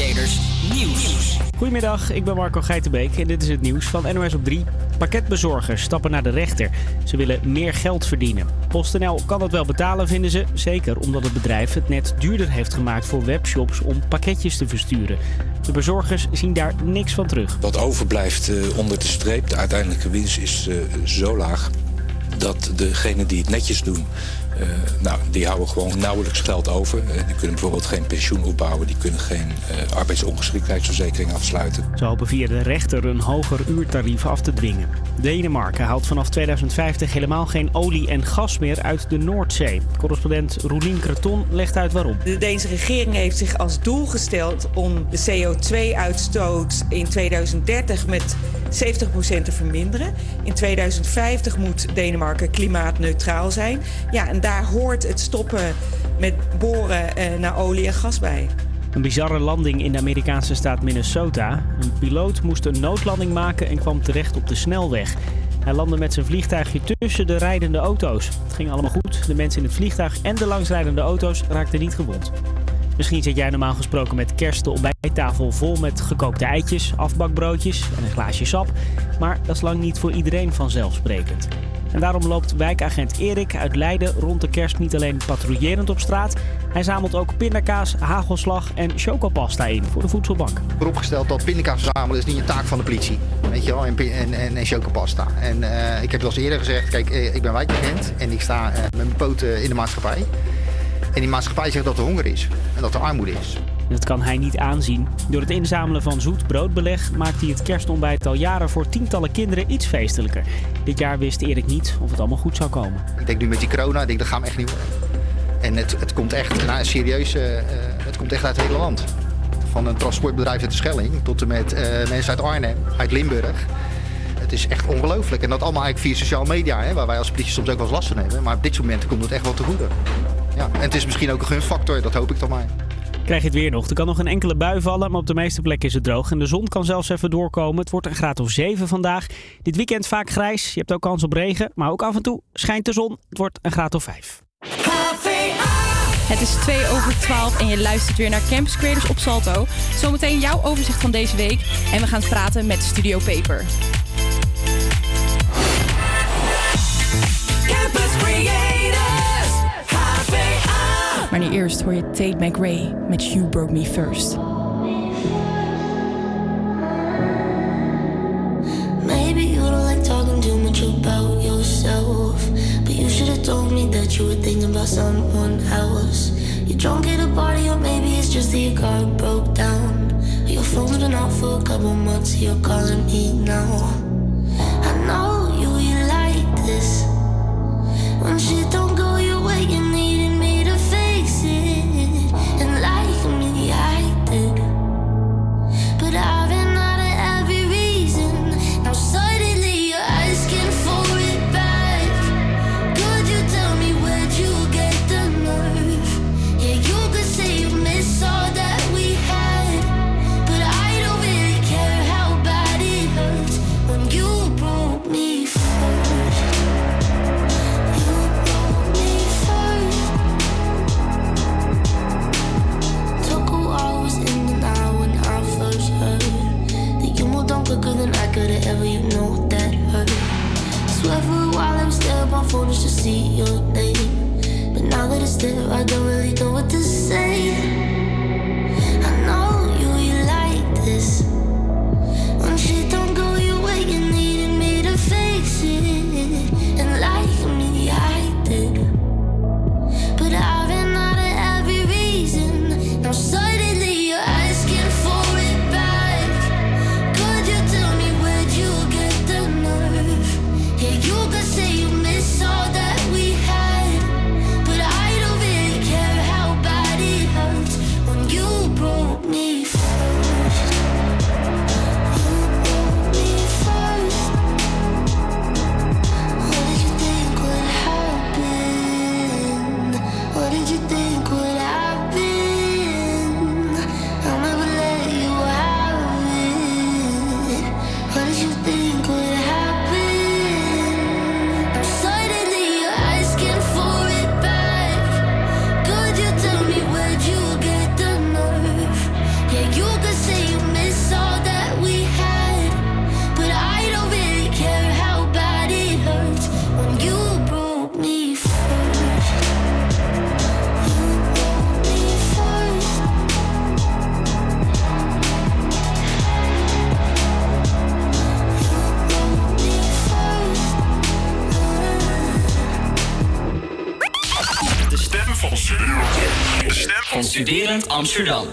Creators Nieuws. Goedemiddag, ik ben Marco Geitenbeek en dit is het nieuws van NOS op 3. Pakketbezorgers stappen naar de rechter. Ze willen meer geld verdienen. PostNL kan dat wel betalen, vinden ze. Zeker omdat het bedrijf het net duurder heeft gemaakt voor webshops om pakketjes te versturen. De bezorgers zien daar niks van terug. Wat overblijft uh, onder de streep, de uiteindelijke winst is uh, zo laag dat degenen die het netjes doen, uh, nou, die houden gewoon nauwelijks geld over. Uh, die kunnen bijvoorbeeld geen pensioen opbouwen, die kunnen geen uh, arbeidsongeschiktheidsverzekering afsluiten. Ze hopen via de rechter een hoger uurtarief af te dwingen. Denemarken haalt vanaf 2050 helemaal geen olie en gas meer uit de Noordzee. Correspondent Roelien Creton legt uit waarom. De Deense regering heeft zich als doel gesteld om de CO2-uitstoot in 2030 met 70% te verminderen. In 2050 moet Denemarken klimaatneutraal zijn. Ja, en daar hoort het stoppen met boren eh, naar olie en gas bij. Een bizarre landing in de Amerikaanse staat Minnesota. Een piloot moest een noodlanding maken en kwam terecht op de snelweg. Hij landde met zijn vliegtuigje tussen de rijdende auto's. Het ging allemaal goed. De mensen in het vliegtuig en de langsrijdende auto's raakten niet gewond. Misschien zit jij normaal gesproken met kerst de ontbijttafel vol met gekookte eitjes, afbakbroodjes en een glaasje sap. Maar dat is lang niet voor iedereen vanzelfsprekend. En daarom loopt wijkagent Erik uit Leiden rond de kerst niet alleen patrouillerend op straat. Hij zamelt ook pindakaas, hagelslag en chocopasta in voor de voedselbank. Vooropgesteld dat pindakaas verzamelen is niet een taak van de politie. Weet je wel, en, en, en, en chocopasta. En uh, ik heb al eerder gezegd, kijk, ik ben wijkagent en ik sta uh, met mijn poten in de maatschappij. En die maatschappij zegt dat er honger is en dat er armoede is. Dat kan hij niet aanzien. Door het inzamelen van zoet broodbeleg maakt hij het kerstontbijt al jaren voor tientallen kinderen iets feestelijker. Dit jaar wist Erik niet of het allemaal goed zou komen. Ik denk nu met die corona, ik denk dat gaan we echt niet worden. En het, het komt echt, nou, serieus, uh, het komt echt uit het hele land. Van een transportbedrijf uit de Schelling tot en met uh, mensen uit Arnhem, uit Limburg. Het is echt ongelooflijk. En dat allemaal eigenlijk via sociale media, hè, waar wij als politie soms ook wel eens last van hebben. Maar op dit moment komt het echt wel te goede. Ja, en het is misschien ook een gunfactor, dat hoop ik dan maar. Krijg je het weer nog. Er kan nog een enkele bui vallen, maar op de meeste plekken is het droog. En de zon kan zelfs even doorkomen. Het wordt een graad of 7 vandaag. Dit weekend vaak grijs. Je hebt ook kans op regen. Maar ook af en toe schijnt de zon. Het wordt een graad of 5. Het is 2 over 12 en je luistert weer naar Campus Creators op Salto. Zometeen jouw overzicht van deze week. En we gaan praten met Studio Paper. Campus Creators, Maar nu eerst hoor je Tate McRae met You Broke Me First. Maybe you don't like talking too much about yourself. But you should have told me that you were thinking about someone else. You're drunk at a party, or maybe it's just that your car broke down. Your phone's been for a couple months, you're calling me now. I know you, you like this. When shit don't go your way, you needed me 我们区长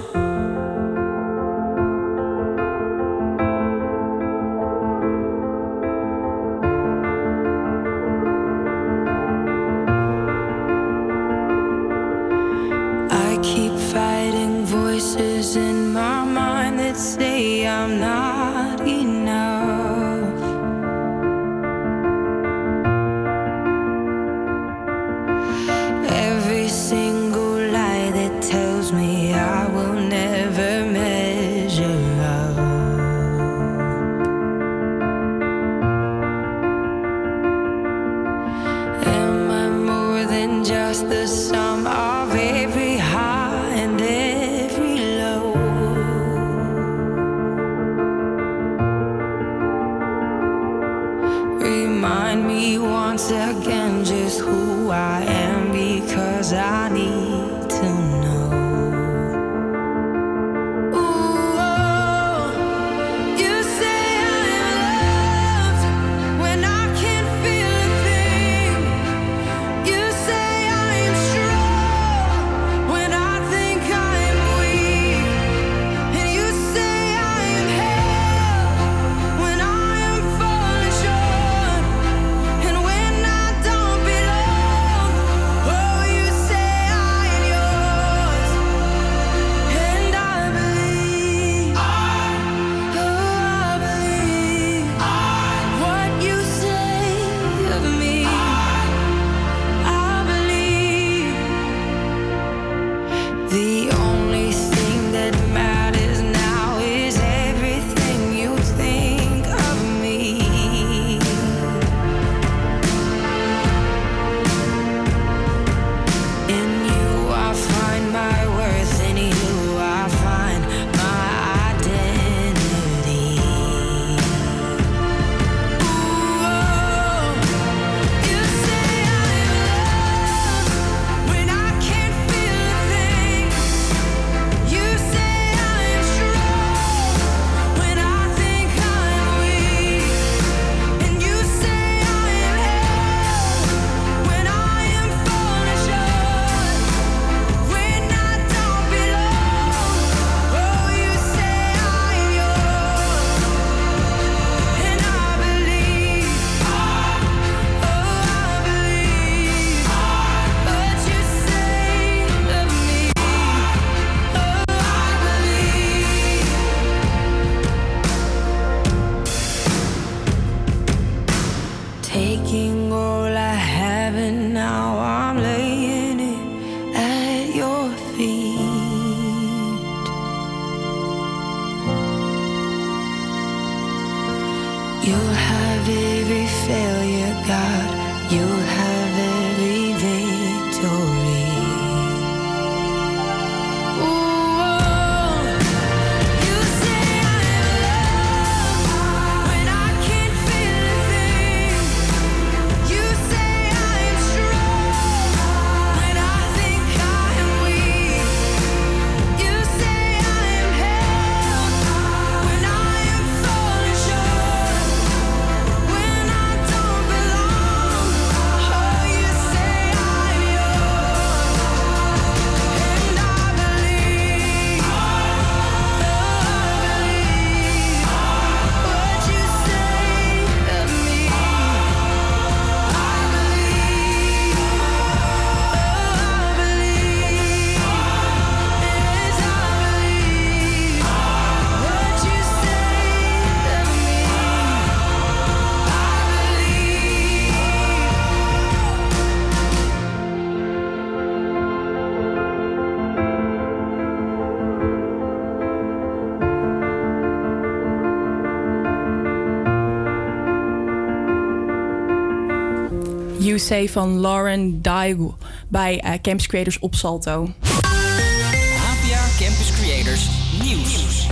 van Lauren Daigo bij eh, Campus Creators op Salto. HPA Campus Creators Nieuws.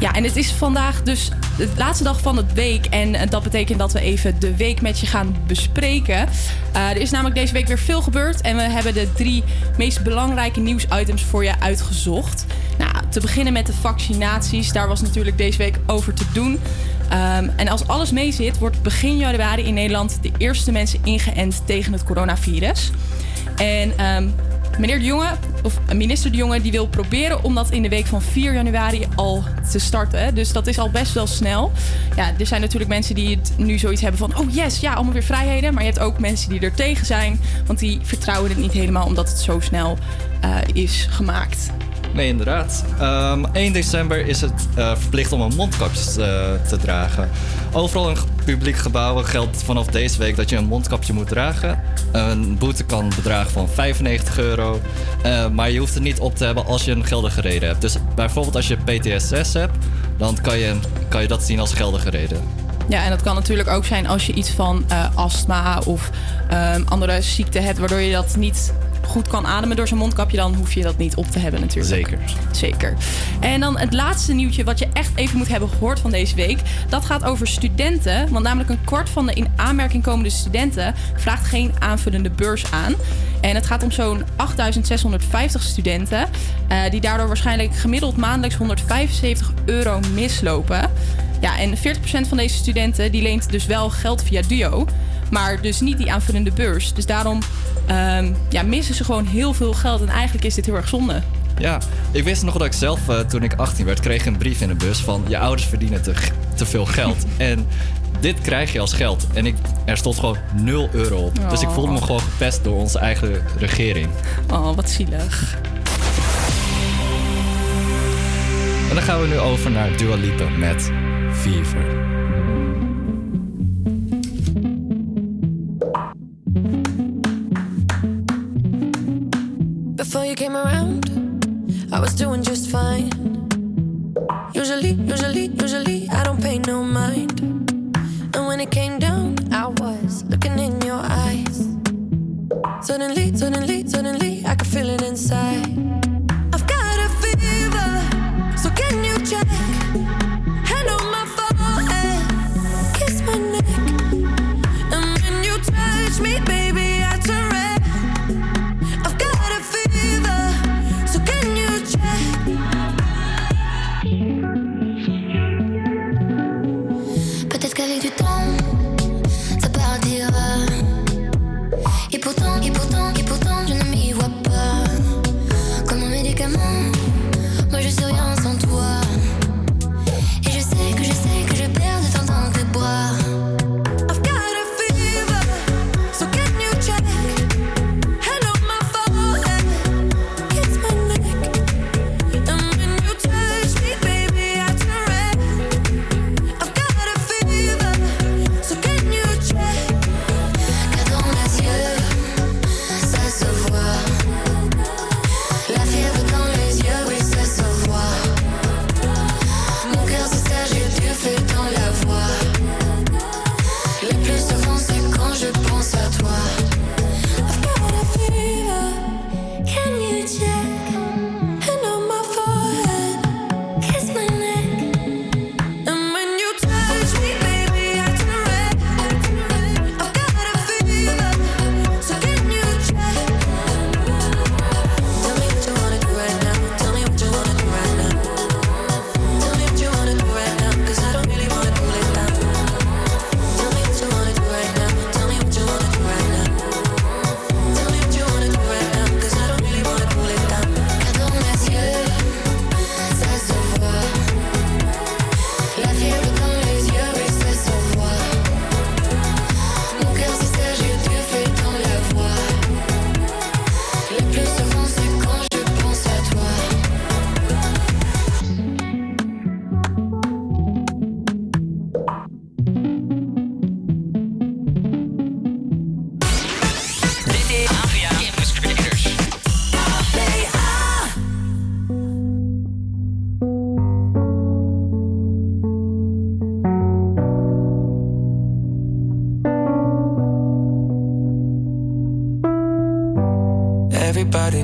Ja, en het is vandaag dus de laatste dag van het week. En eh, dat betekent dat we even de week met je gaan bespreken. Eh, er is namelijk deze week weer veel gebeurd. En we hebben de drie meest belangrijke nieuwsitems voor je uitgezocht. Nou, te beginnen met de vaccinaties. Daar was natuurlijk deze week over te doen. Ehm, en als alles mee zit, wordt begin januari in Nederland de eerste mensen ingeënt tegen het coronavirus. En ehm, meneer De Jonge, of eh, minister De Jonge, die wil proberen om dat in de week van 4 januari al te starten. Dus dat is al best wel snel. Ja, er zijn natuurlijk mensen die het nu zoiets hebben van: oh yes, ja, allemaal weer vrijheden. Maar je hebt ook mensen die er tegen zijn, want die vertrouwen het niet helemaal omdat het zo snel eh, is gemaakt. Nee, inderdaad. Ehm 1 december is het eh, verplicht om een mondkapje eh, te dragen. Overal in publieke gebouwen geldt vanaf deze week dat je een mondkapje moet dragen. Een boete kan bedragen van 95 euro. Eh, maar je hoeft het niet op te hebben als je een geldige reden hebt. Dus bijvoorbeeld als je PTSS hebt, dan kan je, kan je dat zien als geldige reden. Ja, en dat kan natuurlijk ook zijn als je iets van astma of ehm, andere ziekte hebt... waardoor je dat niet goed kan ademen door zo'n mondkapje... dan hoef je dat niet op te hebben natuurlijk. Zeker. Zeker. En dan het laatste nieuwtje wat je echt even moet hebben gehoord van deze week. Dat gaat over studenten. Want namelijk een kwart van de in aanmerking komende studenten vraagt geen aanvullende beurs aan. En het gaat om zo'n 8650 studenten. eh, die daardoor waarschijnlijk gemiddeld maandelijks 175 euro mislopen. Ja, en 40% van deze studenten die leent dus wel geld via Duo. Maar dus niet die aanvullende beurs. Dus daarom ehm, ja, missen ze gewoon heel veel geld. En eigenlijk is dit heel erg zonde. Ja, ik wist nog dat ik zelf, eh, toen ik 18 werd, kreeg een brief in de bus van je ouders verdienen te, te veel geld. en dit krijg je als geld. En ik, er stond gewoon 0 euro op. Dus ik voelde me gewoon gepest door onze eigen regering. Oh, wat zielig. En dan gaan we nu over naar Dua Lipa met Fever. You came around, I was doing just fine. Usually, usually, usually, I don't pay no mind. And when it came down, I was looking in your eyes. Suddenly, suddenly, suddenly, I could feel it inside.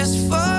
just for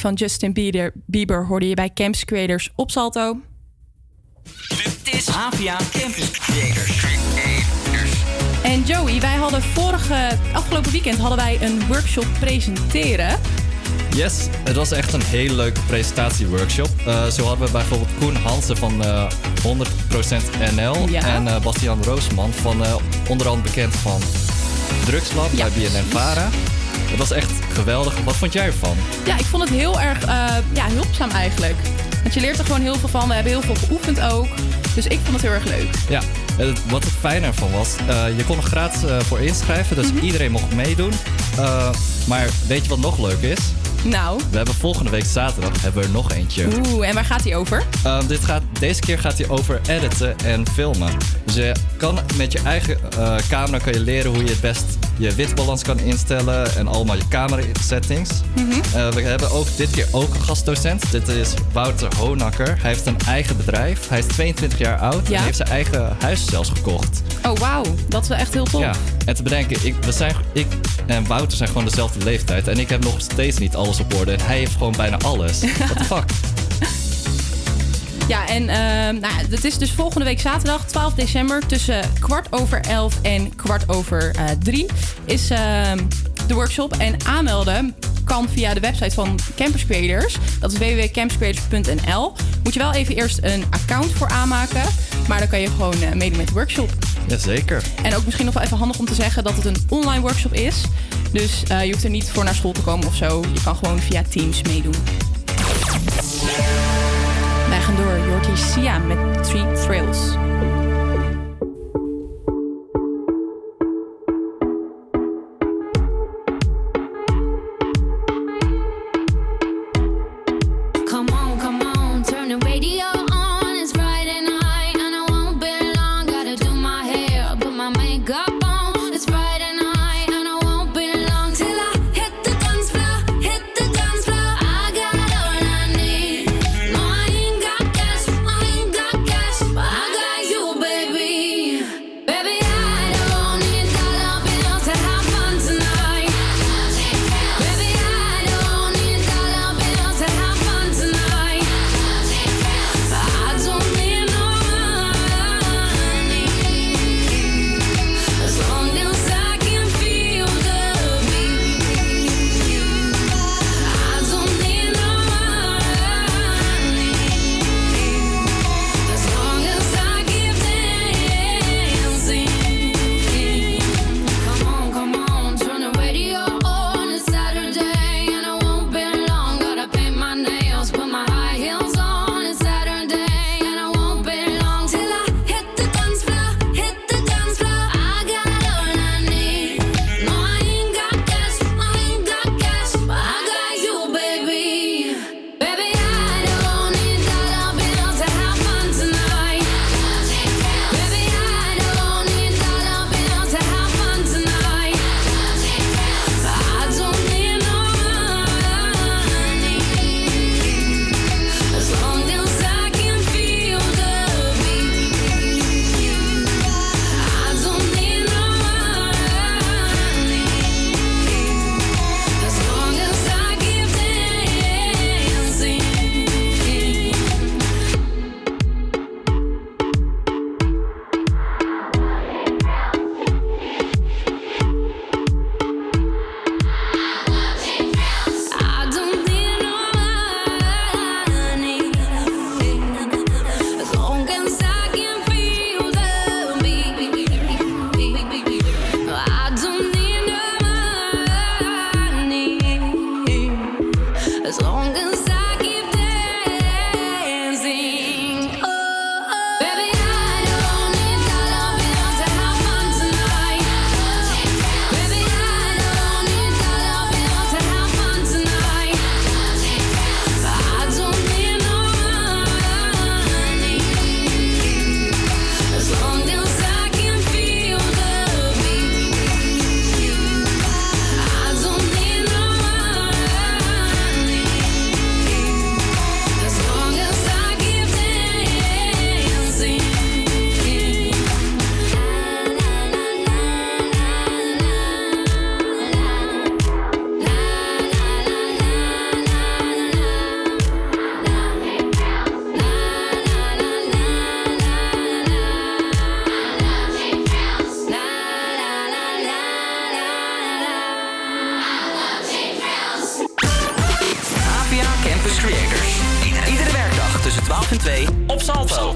Van Justin Bieber, Bieber hoorde je bij Camps Creators op Salto. Dit is APA Campus Creators. En Joey, wij hadden vorige, afgelopen weekend hadden wij een workshop presenteren. Yes, het was echt een hele leuke presentatieworkshop. Eh, zo hadden we bijvoorbeeld Koen Hansen van eh 100% NL Ja. en eh, Bastiaan Roosman van eh onder andere bekend van Drugslab bij BNN Vara. Het was echt geweldig. Wat vond jij ervan? Ja, ik vond het heel erg eh, ja, hulpzaam eigenlijk. Want je leert er gewoon heel veel van. We hebben heel veel geoefend ook. Dus ik vond het heel erg leuk. Ja, wat het fijne ervan was, eh, je kon er gratis eh, voor inschrijven, dus Mhm. iedereen mocht meedoen. Maar weet je wat nog leuk is? Nou, We hebben volgende week zaterdag hebben we er nog eentje. oeh, en waar gaat die over? Ehm, dit gaat, deze keer gaat hij over editen en filmen. Dus je kan met je eigen eh, camera kan je leren hoe je het best je witbalans kan instellen en allemaal je camera settings. Mhm. Eh, we hebben ook dit keer ook een gastdocent. Dit is Wouter Honakker. Hij heeft een eigen bedrijf. Hij is 22 jaar oud Ja. en heeft zijn eigen huis zelfs gekocht. Oh, wauw. Dat is wel echt heel tof. Ja, en te bedenken, ik, we zijn, ik en Wouter zijn gewoon dezelfde leeftijd. En ik heb nog steeds niet alles op orde. Hij heeft gewoon bijna alles. What the fuck? Ja, en ehm, nou, is dus volgende week zaterdag, 12 december, tussen kwart over 11 en kwart over eh 3 is ehm, de workshop. En aanmelden kan via de website van Campus Creators. Dat is www.campuscreators.nl. Moet je wel even eerst een account voor aanmaken, maar dan kan je gewoon eh, meedoen met de workshop. Jazeker. En ook misschien nog wel even handig om te zeggen dat het een online workshop is. Dus eh, je hoeft er niet voor naar school te komen of zo. Je kan gewoon via Teams meedoen. Wij gaan door. Jordi Sia met Three Thrills. Iedere, werkdag tussen 12 en 2 op Salto.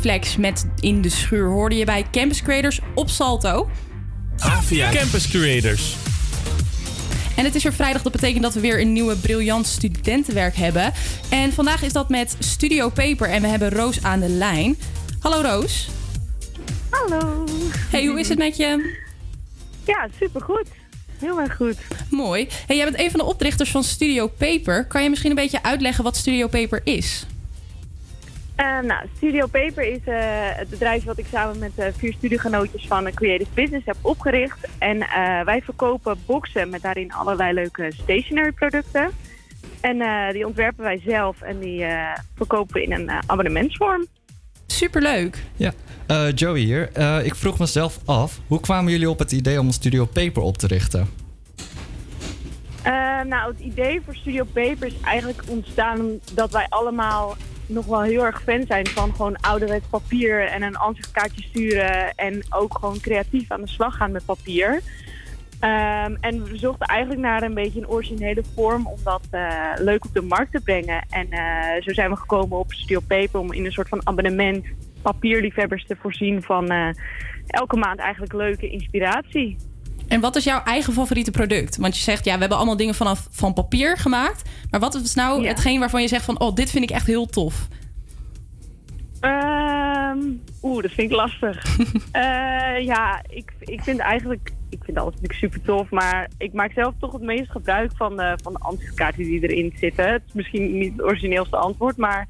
Flex met In de Schuur hoorde je bij Campus Creators op Salto. Avia Campus Creators. En het is weer vrijdag, dat betekent dat we weer een nieuwe briljant studentenwerk hebben. En vandaag is dat met Studio Paper en we hebben Roos aan de lijn. Hallo Roos. Hallo. Hey, hoe is het met je? Ja, supergoed. Heel erg goed. Mooi. Hey, jij bent een van de oprichters van Studio Paper. Kan je misschien een beetje uitleggen wat Studio Paper is? Eh, nou, Studio Paper is eh, het bedrijf wat ik samen met eh, vier studiegenootjes van een Creative Business heb opgericht. En eh, wij verkopen boxen met daarin allerlei leuke stationery producten. En eh, die ontwerpen wij zelf en die eh, verkopen we in een eh, abonnementsvorm. Superleuk. Ja, Eh, Joey hier. Eh, ik vroeg mezelf af, hoe kwamen jullie op het idee om een Studio Paper op te richten? Eh, nou, het idee voor Studio Paper is eigenlijk ontstaan dat wij allemaal nog wel heel erg fan zijn van gewoon ouderwets papier en een ansichtkaartje sturen en ook gewoon creatief aan de slag gaan met papier. Ehm, en we zochten eigenlijk naar een beetje een originele vorm om dat eh, leuk op de markt te brengen. En eh, zo zijn we gekomen op Studio Paper om in een soort van abonnement papierliefhebbers te voorzien van eh, elke maand eigenlijk leuke inspiratie. En wat is jouw eigen favoriete product? Want je zegt, ja, we hebben allemaal dingen vanaf van papier gemaakt. Maar wat is nou Ja. hetgeen waarvan je zegt van, oh, dit vind ik echt heel tof? Ehm, Oeh, dat vind ik lastig. Eh, ja, ik, ik vind eigenlijk, ik vind alles natuurlijk super tof, maar ik maak zelf toch het meest gebruik van de, van de ansichtkaarten die erin zitten. Het is misschien niet het origineelste antwoord, maar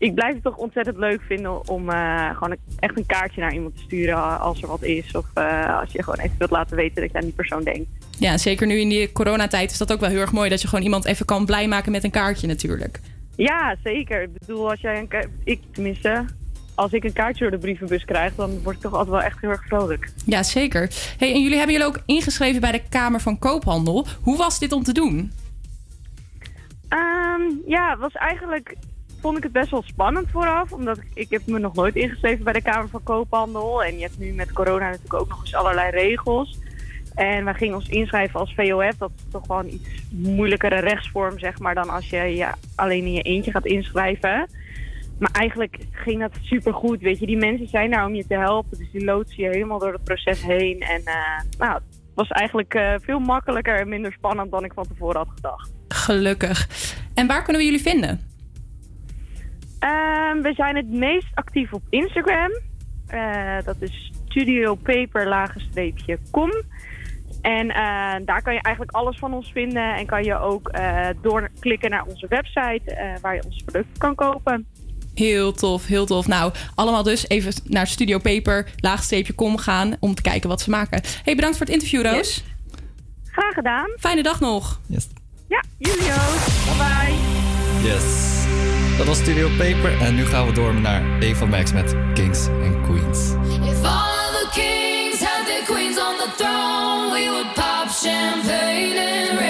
ik blijf het toch ontzettend leuk vinden om eh, gewoon echt een kaartje naar iemand te sturen als er wat is. Of eh, als je gewoon even wilt laten weten dat je aan die persoon denkt. Ja, zeker nu in die coronatijd is dat ook wel heel erg mooi... dat je gewoon iemand even kan blij maken met een kaartje natuurlijk. Ja, zeker. Ik bedoel, als jij een ik tenminste, als ik een kaartje door de brievenbus krijg, dan word ik toch altijd wel echt heel erg vrolijk. Ja, zeker. Hey, en jullie hebben jullie ook ingeschreven bij de Kamer van Koophandel. Hoe was dit om te doen? Ehm, ja, het was eigenlijk vond ik het best wel spannend vooraf. Omdat ik, ik heb me nog nooit ingeschreven bij de Kamer van Koophandel. En je hebt nu met corona natuurlijk ook nog eens allerlei regels. En wij gingen ons inschrijven als VOF. Dat is toch wel een iets moeilijkere rechtsvorm, zeg maar, dan als je alleen in je eentje gaat inschrijven. Maar eigenlijk ging dat supergoed, weet je. Die mensen zijn daar om je te helpen. Dus die loodsen je helemaal door het proces heen. En eh, nou, het was eigenlijk eh, veel makkelijker en minder spannend dan ik van tevoren had gedacht. Gelukkig. En waar kunnen we jullie vinden? Ehm, we zijn het meest actief op Instagram. Eh, dat is studiopaper-com. En eh, daar kan je eigenlijk alles van ons vinden. En kan je ook eh, doorklikken naar onze website eh, waar je onze producten kan kopen. Heel tof, heel tof. Nou, allemaal dus even naar Studio Paper, laagstreepje com gaan om te kijken wat ze maken. Hey, bedankt voor het interview, Roos. Graag gedaan. Fijne dag nog. Ja, jullie ook. Bye bye. Yes. Dat was Studio Paper. En nu gaan we door naar Eva Max met Kings and Queens. If all of the kings had their queens on the throne, we would pop champagne and raise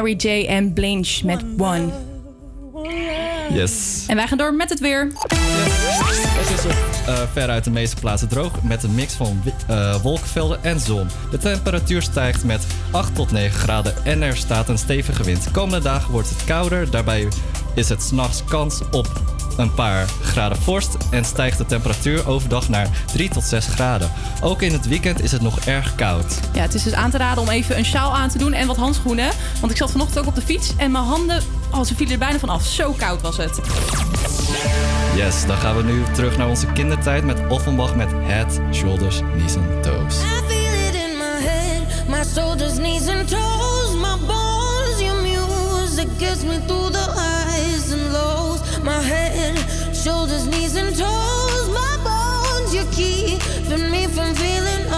Mary J. en Blanche met One. Yes. En wij gaan door met het weer. Het is op eh, veruit de meeste plaatsen droog met een mix van eh, wolkenvelden en zon. De temperatuur stijgt met 8 tot 9 graden en er staat een stevige wind. Komende dagen wordt het kouder, daarbij is het s'nachts kans op een paar graden vorst en stijgt de temperatuur overdag naar 3 tot 6 graden. Ook in het weekend is het nog erg koud. Ja, het is dus aan te raden om even een sjaal aan te doen en wat handschoenen. Want ik zat vanochtend ook op de fiets en mijn handen, oh, ze vielen er bijna van af. Zo koud was het. Yes, dan gaan we nu terug naar onze kindertijd met Offenbach met Head, Shoulders, Knees and Toes. I feel it in my head, my shoulders, knees, and toes, my bones. Your music gets me through the. My head, shoulders, knees, and toes, my bones. You're keeping me from feeling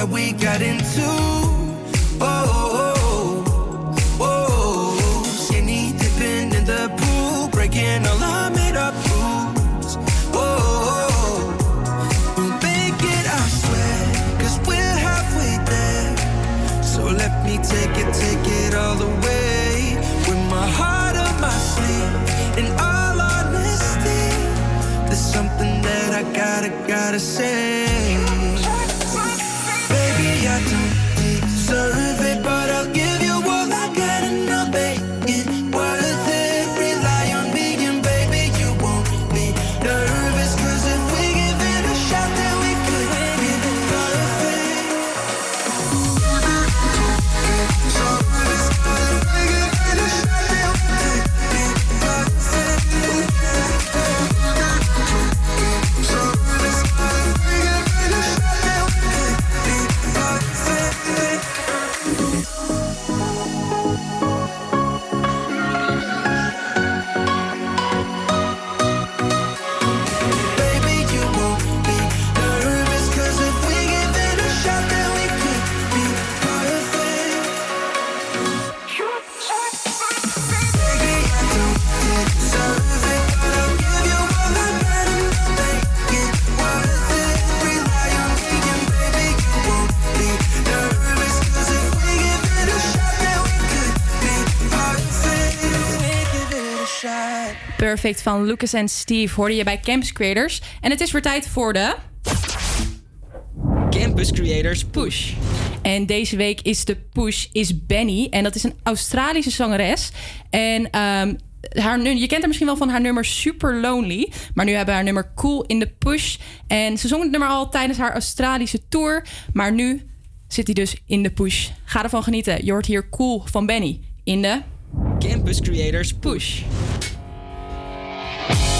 that we got it Perfect van Lucas en Steve hoorde je bij Campus Creators. En het is weer tijd voor de... Campus Creators Push. En deze week is de push is Benny. En dat is een Australische zangeres. En um, haar, je kent haar misschien wel van haar nummer Super Lonely. Maar nu hebben we haar nummer Cool in the Push. En ze zong het nummer al tijdens haar Australische tour. Maar nu zit hij dus in de push. Ga ervan genieten. Je hoort hier Cool van Benny in de... Campus Creators Push. Bye.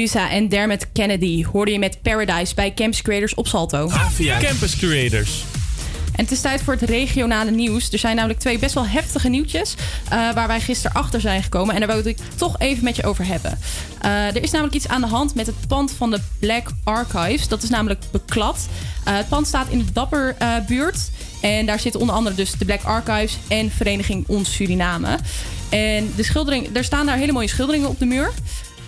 Medusa en Dermot Kennedy hoorde je met Paradise bij Campus Creators op Salto. Avia Campus Creators. En het is tijd voor het regionale nieuws. Er zijn namelijk twee best wel heftige nieuwtjes eh, waar wij gisteren achter zijn gekomen. En daar wil ik toch even met je over hebben. Eh, er is namelijk iets aan de hand met het pand van de Black Archives. Dat is namelijk beklad. Eh, het pand staat in de Dapperbuurt. en daar zitten onder andere dus de Black Archives en Vereniging Ons Suriname. En de schildering, er staan daar hele mooie schilderingen op de muur.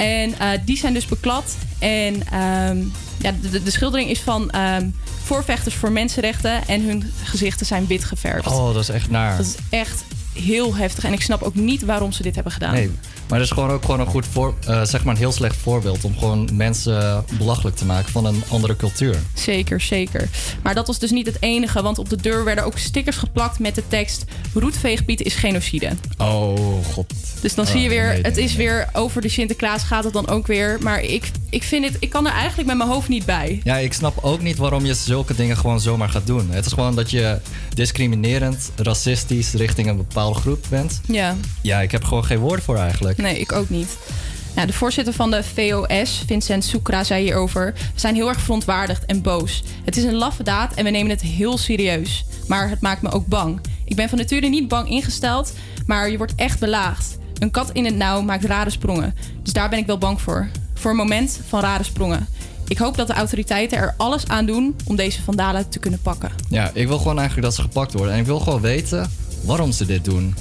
En eh, die zijn dus beklad. En ehm, ja, de, de- de schildering is van ehm, voorvechters voor mensenrechten. En hun gezichten zijn wit geverfd. Oh, dat is echt naar. Dat is echt heel heftig. En ik snap ook niet waarom ze dit hebben gedaan. Nee, maar dat is gewoon ook gewoon een goed voor, eh, zeg maar een heel slecht voorbeeld om gewoon mensen belachelijk te maken van een andere cultuur. Zeker, zeker. Maar dat was dus niet het enige, want op de deur werden ook stickers geplakt met de tekst: Roetveegpiet is genocide. Oh, god. Dus dan Oh, zie je weer, nee, het is nee. weer over de Sinterklaas gaat het dan ook weer. Maar ik, ik vind het, ik kan er eigenlijk met mijn hoofd niet bij. Ja, ik snap ook niet waarom je zulke dingen gewoon zomaar gaat doen. Het is gewoon dat je discriminerend, racistisch richting een bepaalde groep bent. Ja. Ja, ik heb gewoon geen woorden voor eigenlijk. Nee, ik ook niet. Nou, de voorzitter van de VOS, Vincent Soekra, zei hierover... We zijn heel erg verontwaardigd en boos. Het is een laffe daad en we nemen het heel serieus. Maar het maakt me ook bang. Ik ben van nature niet bang ingesteld, maar je wordt echt belaagd. Een kat in het nauw maakt rare sprongen. Dus daar ben ik wel bang voor. Voor een moment van rare sprongen. Ik hoop dat de autoriteiten er alles aan doen om deze vandalen te kunnen pakken. Ja, ik wil gewoon eigenlijk dat ze gepakt worden. En ik wil gewoon weten waarom ze dit doen.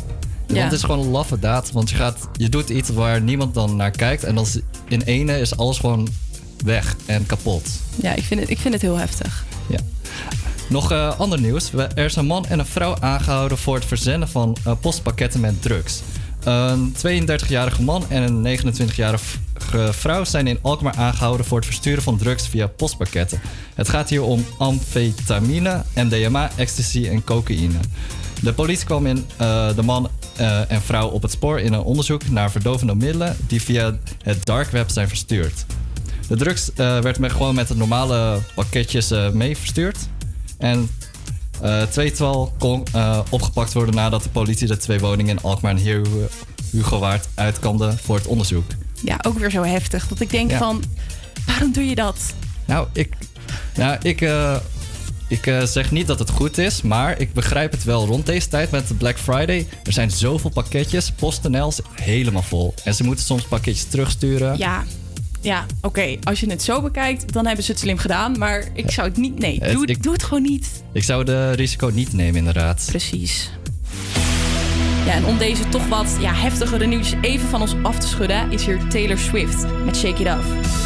Ja. Want het is gewoon een laffe daad. Want je, gaat, je doet iets waar niemand dan naar kijkt. En dan in ene is alles gewoon weg en kapot. Ja, ik vind het, ik vind het heel heftig. Ja. Nog eh, ander nieuws. Er is een man en een vrouw aangehouden voor het verzenden van eh, postpakketten met drugs. Een 32-jarige man en een 29-jarige vrouw zijn in Alkmaar aangehouden voor het versturen van drugs via postpakketten. Het gaat hier om amfetamine, MDMA, ecstasy en cocaïne. De politie kwam in eh, de man eh, en vrouw op het spoor in een onderzoek naar verdovende middelen die via het dark web zijn verstuurd. De drugs eh, werd met, gewoon met de normale pakketjes eh, mee verstuurd. En twee twal kon opgepakt worden nadat de politie de twee woningen in Alkmaar en Hugowaard uitkamde voor het onderzoek. Ja, ook weer zo heftig. Dat ik denk van, waarom doe je dat? Nou, ik, nou, ik ik eh, zeg niet dat het goed is, maar ik begrijp het wel. Rond deze tijd met Black Friday, er zijn zoveel pakketjes. PostNL is helemaal vol. En ze moeten soms pakketjes terugsturen. Ja, ja, oké. Als je het zo bekijkt, dan hebben ze het slim gedaan. Maar ik zou het niet... Nee, eh, het, doe, ik, doe het gewoon niet. Ik zou de risico niet nemen, inderdaad. Precies. Ja, en om deze toch wat ja, heftigere nieuws even van ons af te schudden... is hier Taylor Swift met Shake It Off.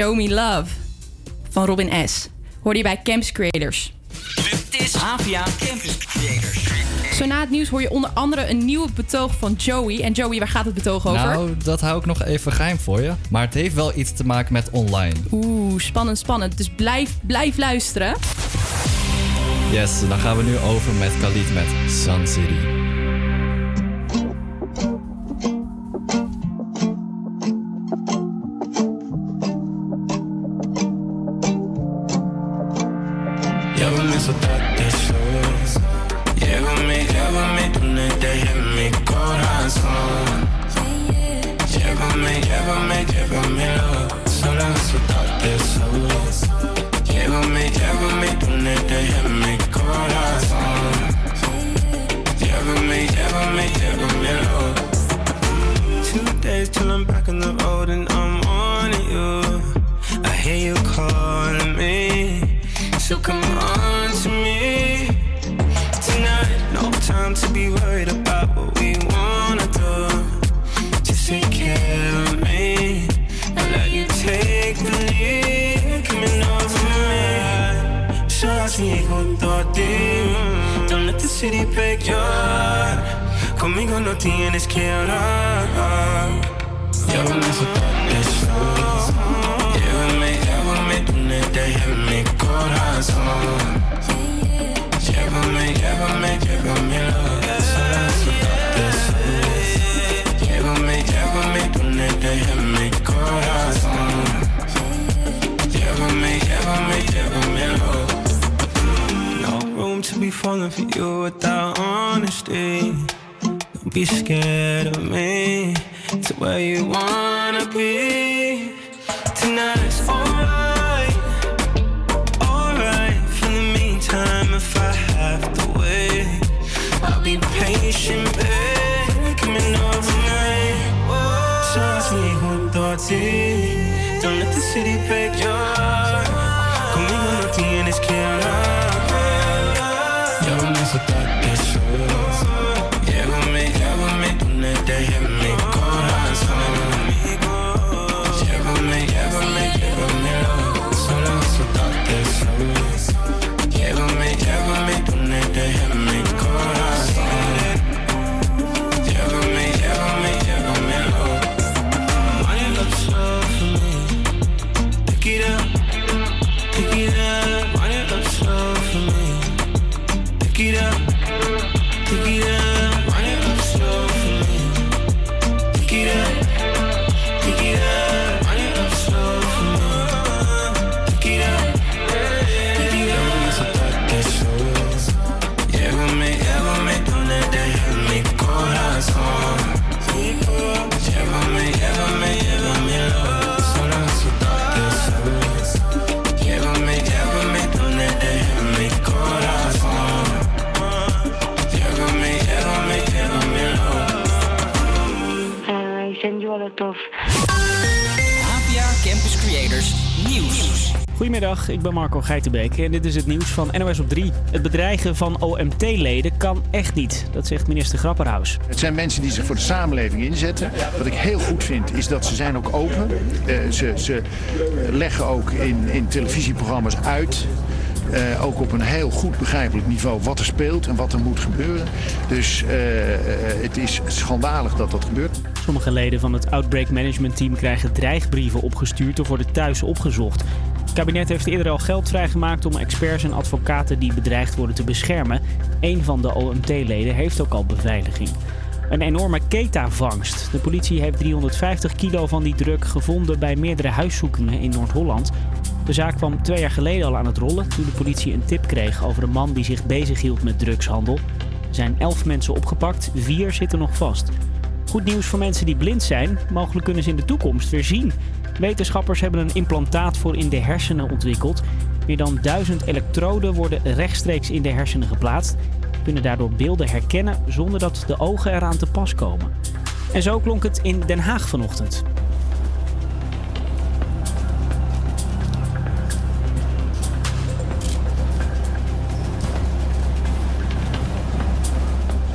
Show Me Love van Robin S. Hoor je bij Campus Creators. Dit is APA Campus Creators. Zo na het nieuws hoor je onder andere een nieuwe betoog van Joey. En Joey, waar gaat het betoog over? Nou, dat hou ik nog even geheim voor je. Maar het heeft wel iets te maken met online. Oeh, spannend, spannend. Dus blijf, blijf luisteren. Yes, dan gaan we nu over met Khalid met Sun City. Junto. Don't let the city break your heart. Goedemiddag, ik ben Marco Geitenbeek en dit is het nieuws van NOS op 3. Het bedreigen van OMT-leden kan echt niet, dat zegt minister Grapperhaus. Het zijn mensen die zich voor de samenleving inzetten. Wat ik heel goed vind is dat ze zijn ook open. Eh, ze, ze leggen ook in, in televisieprogramma's uit. eh, ook op een heel goed begrijpelijk niveau wat er speelt en wat er moet gebeuren. Dus eh, het is schandalig dat dat gebeurt. Sommige leden van het Outbreak Management Team krijgen dreigbrieven opgestuurd of worden thuis opgezocht. Het kabinet heeft eerder al geld vrijgemaakt om experts en advocaten die bedreigd worden te beschermen. Een van de OMT-leden heeft ook al beveiliging. Een enorme keta-vangst. De politie heeft 350 kilo van die druk gevonden bij meerdere huiszoekingen in Noord-Holland. De zaak kwam twee jaar geleden al aan het rollen toen de politie een tip kreeg over een man die zich bezighield met drugshandel. Er zijn elf mensen opgepakt, vier zitten nog vast. Goed nieuws voor mensen die blind zijn. Mogelijk kunnen ze in de toekomst weer zien. Wetenschappers hebben een implantaat voor in de hersenen ontwikkeld. Meer dan duizend elektroden worden rechtstreeks in de hersenen geplaatst. Kunnen daardoor beelden herkennen zonder dat de ogen eraan te pas komen. En zo klonk het in Den Haag vanochtend.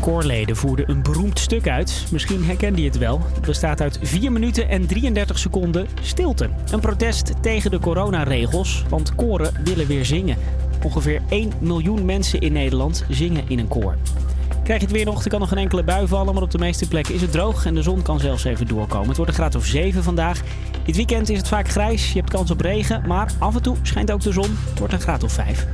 Koorleden voerden een beroemd stuk uit. Misschien herkende je het wel. Het bestaat uit 4 minuten en 33 seconden stilte. Een protest tegen de coronaregels, want koren willen weer zingen. Ongeveer 1 miljoen mensen in Nederland zingen in een koor. Krijg je het weer nog, er kan nog geen enkele bui vallen, maar op de meeste plekken is het droog en de zon kan zelfs even doorkomen. Het wordt een graad of 7 vandaag. Dit weekend is het vaak grijs, je hebt kans op regen, maar af en toe schijnt ook de zon. Het wordt een graad of 5.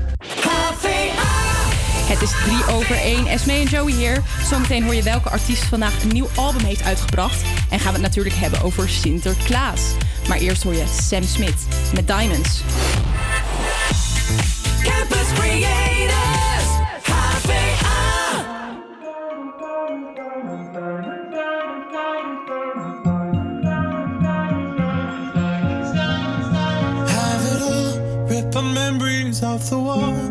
Het is 3 over 1. Esme en Joey hier. Zometeen hoor je welke artiest vandaag een nieuw album heeft uitgebracht. En gaan we het natuurlijk hebben over Sinterklaas. Maar eerst hoor je Sam Smith met Diamonds. Campus Creators, HVA. Have it all, rip our memories off the wall.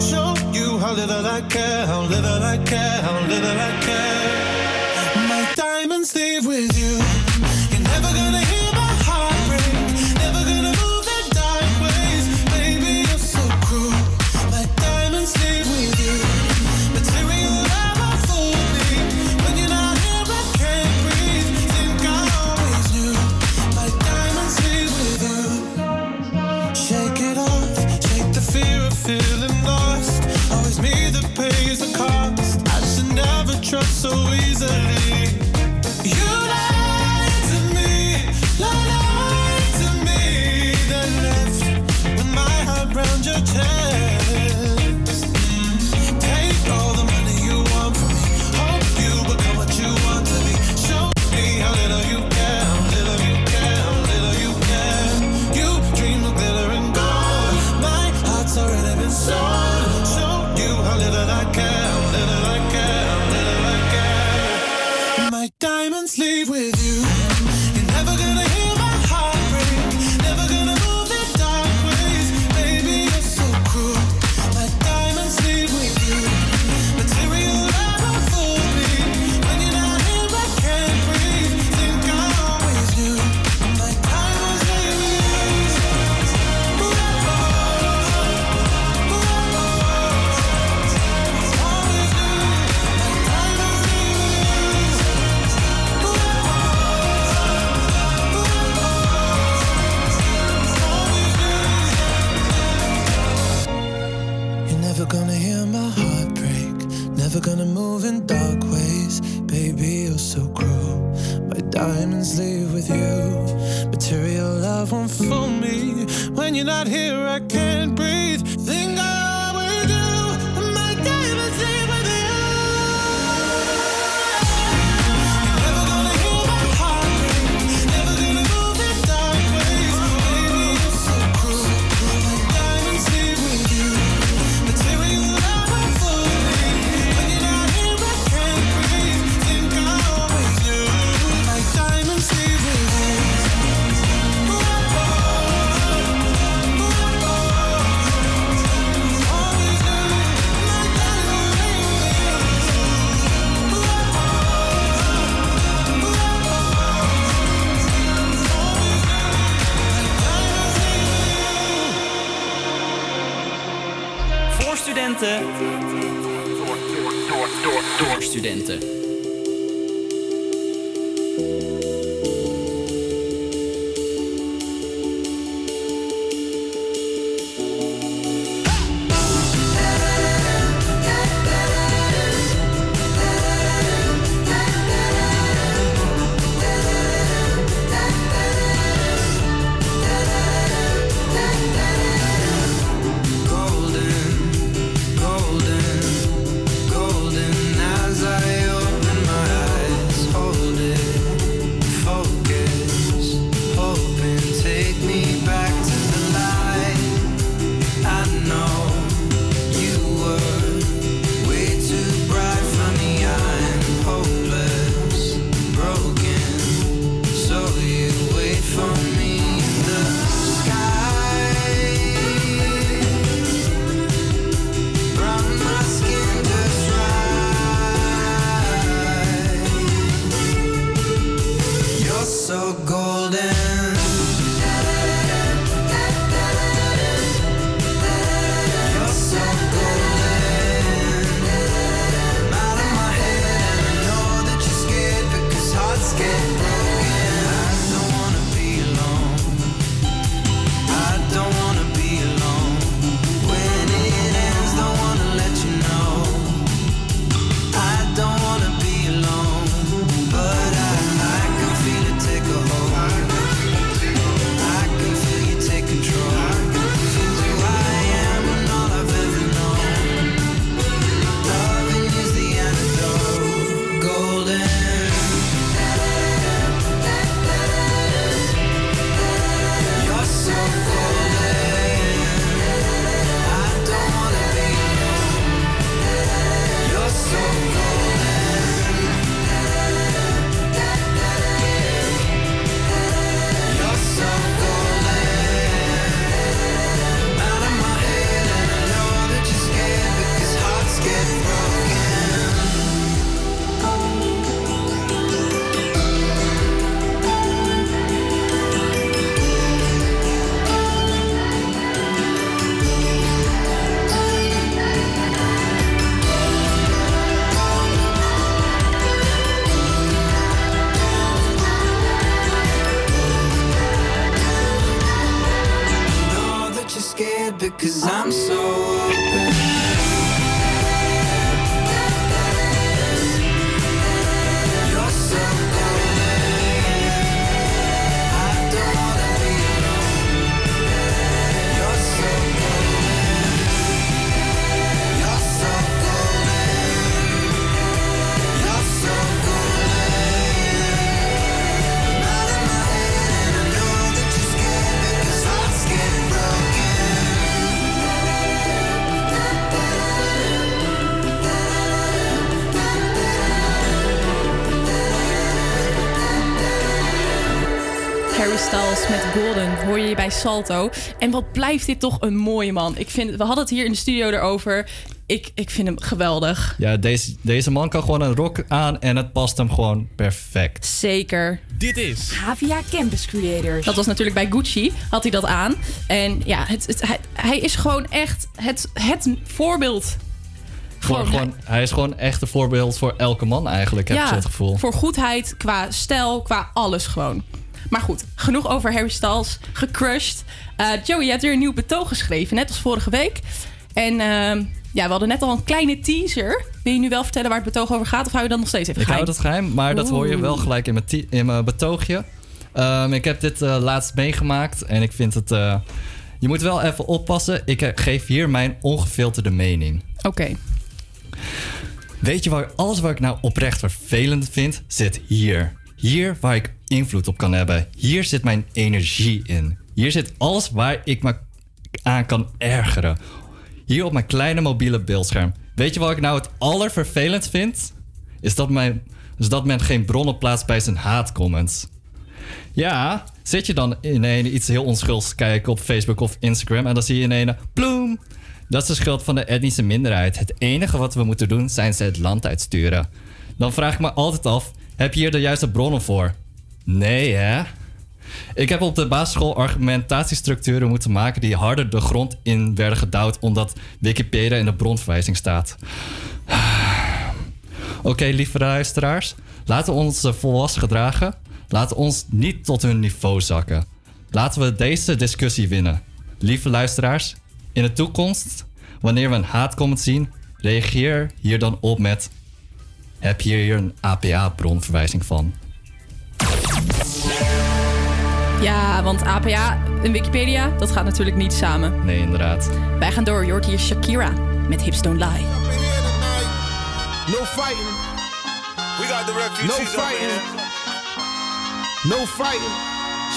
Show you how little I care, how little I care, how little I care. My diamonds leave with you. Hoor je bij Salto. En wat blijft dit toch een mooie man. Ik vind, we hadden het hier in de studio erover. Ik, ik vind hem geweldig. Ja, deze, deze man kan gewoon een rok aan en het past hem gewoon perfect. Zeker. Dit is Havia Campus Creators. Dat was natuurlijk bij Gucci, had hij dat aan. En ja, het, het, hij, hij is gewoon echt het, het voorbeeld. Gewoon, gewoon, hij is gewoon echt een voorbeeld voor elke man eigenlijk, heb ik zo het gevoel. voor goedheid, qua stijl, qua alles gewoon. Maar goed, genoeg over Harry Styles, gecrushed. Eh, Joey, je hebt weer een nieuw betoog geschreven, net als vorige week. En ehm, ja, we hadden net al een kleine teaser. Wil je nu wel vertellen waar het betoog over gaat? Of hou je dat nog steeds even Ik hou geheim? het geheim, maar dat hoor je wel gelijk in mijn, in mijn betoogje. Ehm, ik heb dit eh, laatst meegemaakt en ik vind het... eh, je moet wel even oppassen. Ik geef hier mijn ongefilterde mening. Oké. Weet je waar alles waar ik nou oprecht vervelend vind, zit hier. Hier waar ik invloed op kan hebben. Hier zit mijn energie in. Hier zit alles waar ik me aan kan ergeren. Hier op mijn kleine mobiele beeldscherm. Weet je wat ik nou het allervervelend vind? Is dat, mijn, is dat men geen bronnen plaatst bij zijn haatcomments. Ja, zit je dan in iets heel onschuldigs kijken op Facebook of Instagram en dan zie je in een bloem. Dat is de schuld van de etnische minderheid. Het enige wat we moeten doen zijn ze het land uitsturen. Dan vraag ik me altijd af, heb je hier de juiste bronnen voor? Nee, hè? Ik heb op de basisschool argumentatiestructuren moeten maken die harder de grond in werden gedouwd omdat Wikipedia in de bronverwijzing staat. Oké, lieve luisteraars. Laten we ons volwassen gedragen. Laten we ons niet tot hun niveau zakken. Laten we deze discussie winnen. Lieve luisteraars, in de toekomst, wanneer we een haatcomment zien, reageer hier dan op met... Heb je hier een APA-bronverwijzing van? Ja, want APA en Wikipedia, dat gaat natuurlijk niet samen. Nee, inderdaad. Wij gaan door. Hoort hier Shakira met Hips Don't Lie. No fighting. We got the refugees. No fighting. No fighting.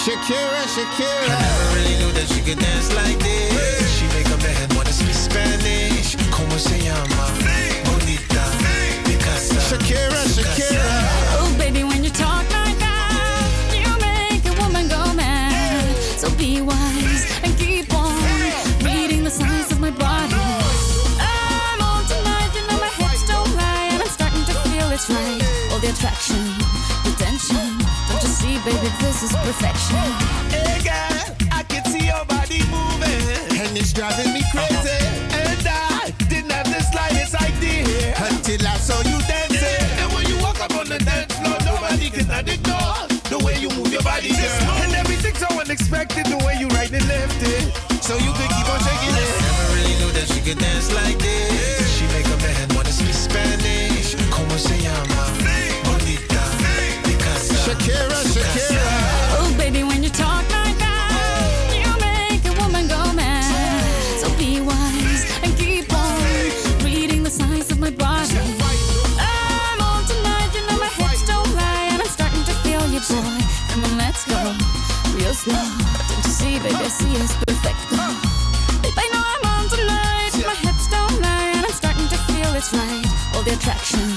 Shakira, Shakira. I never really knew that she could dance like this. She make a man wanna speak Spanish. Como se llama? Shakira, Shakira. Oh, baby, when you talk like that, you make a woman go mad. So be wise and keep on reading the signs of my body. I'm on tonight, you know my hips don't lie, and I'm starting to feel it's right. All the attraction, the tension, don't you see, baby? baby, this is perfection. Hey girl, I can see your body moving, and it's driving me crazy. Body, girl. And everything's so unexpected, the way you right and left it, so you could keep on shaking it. Never really knew that she could dance like this. Let's go real slow. Don't you see, baby, I see it's perfect. Babe, I know I'm on tonight, my hips don't lie, and I'm starting to feel it's right. All the attraction,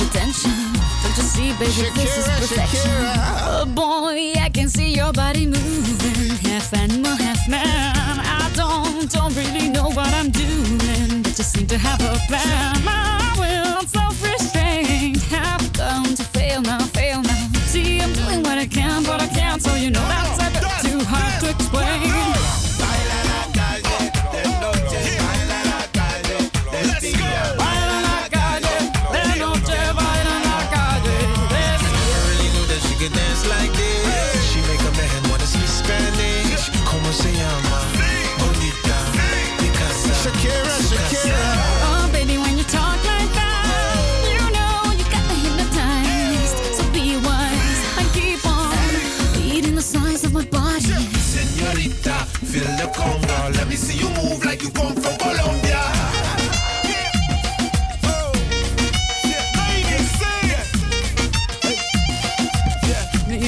the tension. Don't you see, baby, this is perfection. Shakira. Oh boy, I can see your body moving, half animal, half man. I don't, don't really know what I'm doing, but just seem to have a plan. My will, self-restraint, have come to but I can't, so you know that's a bit too hard to explain.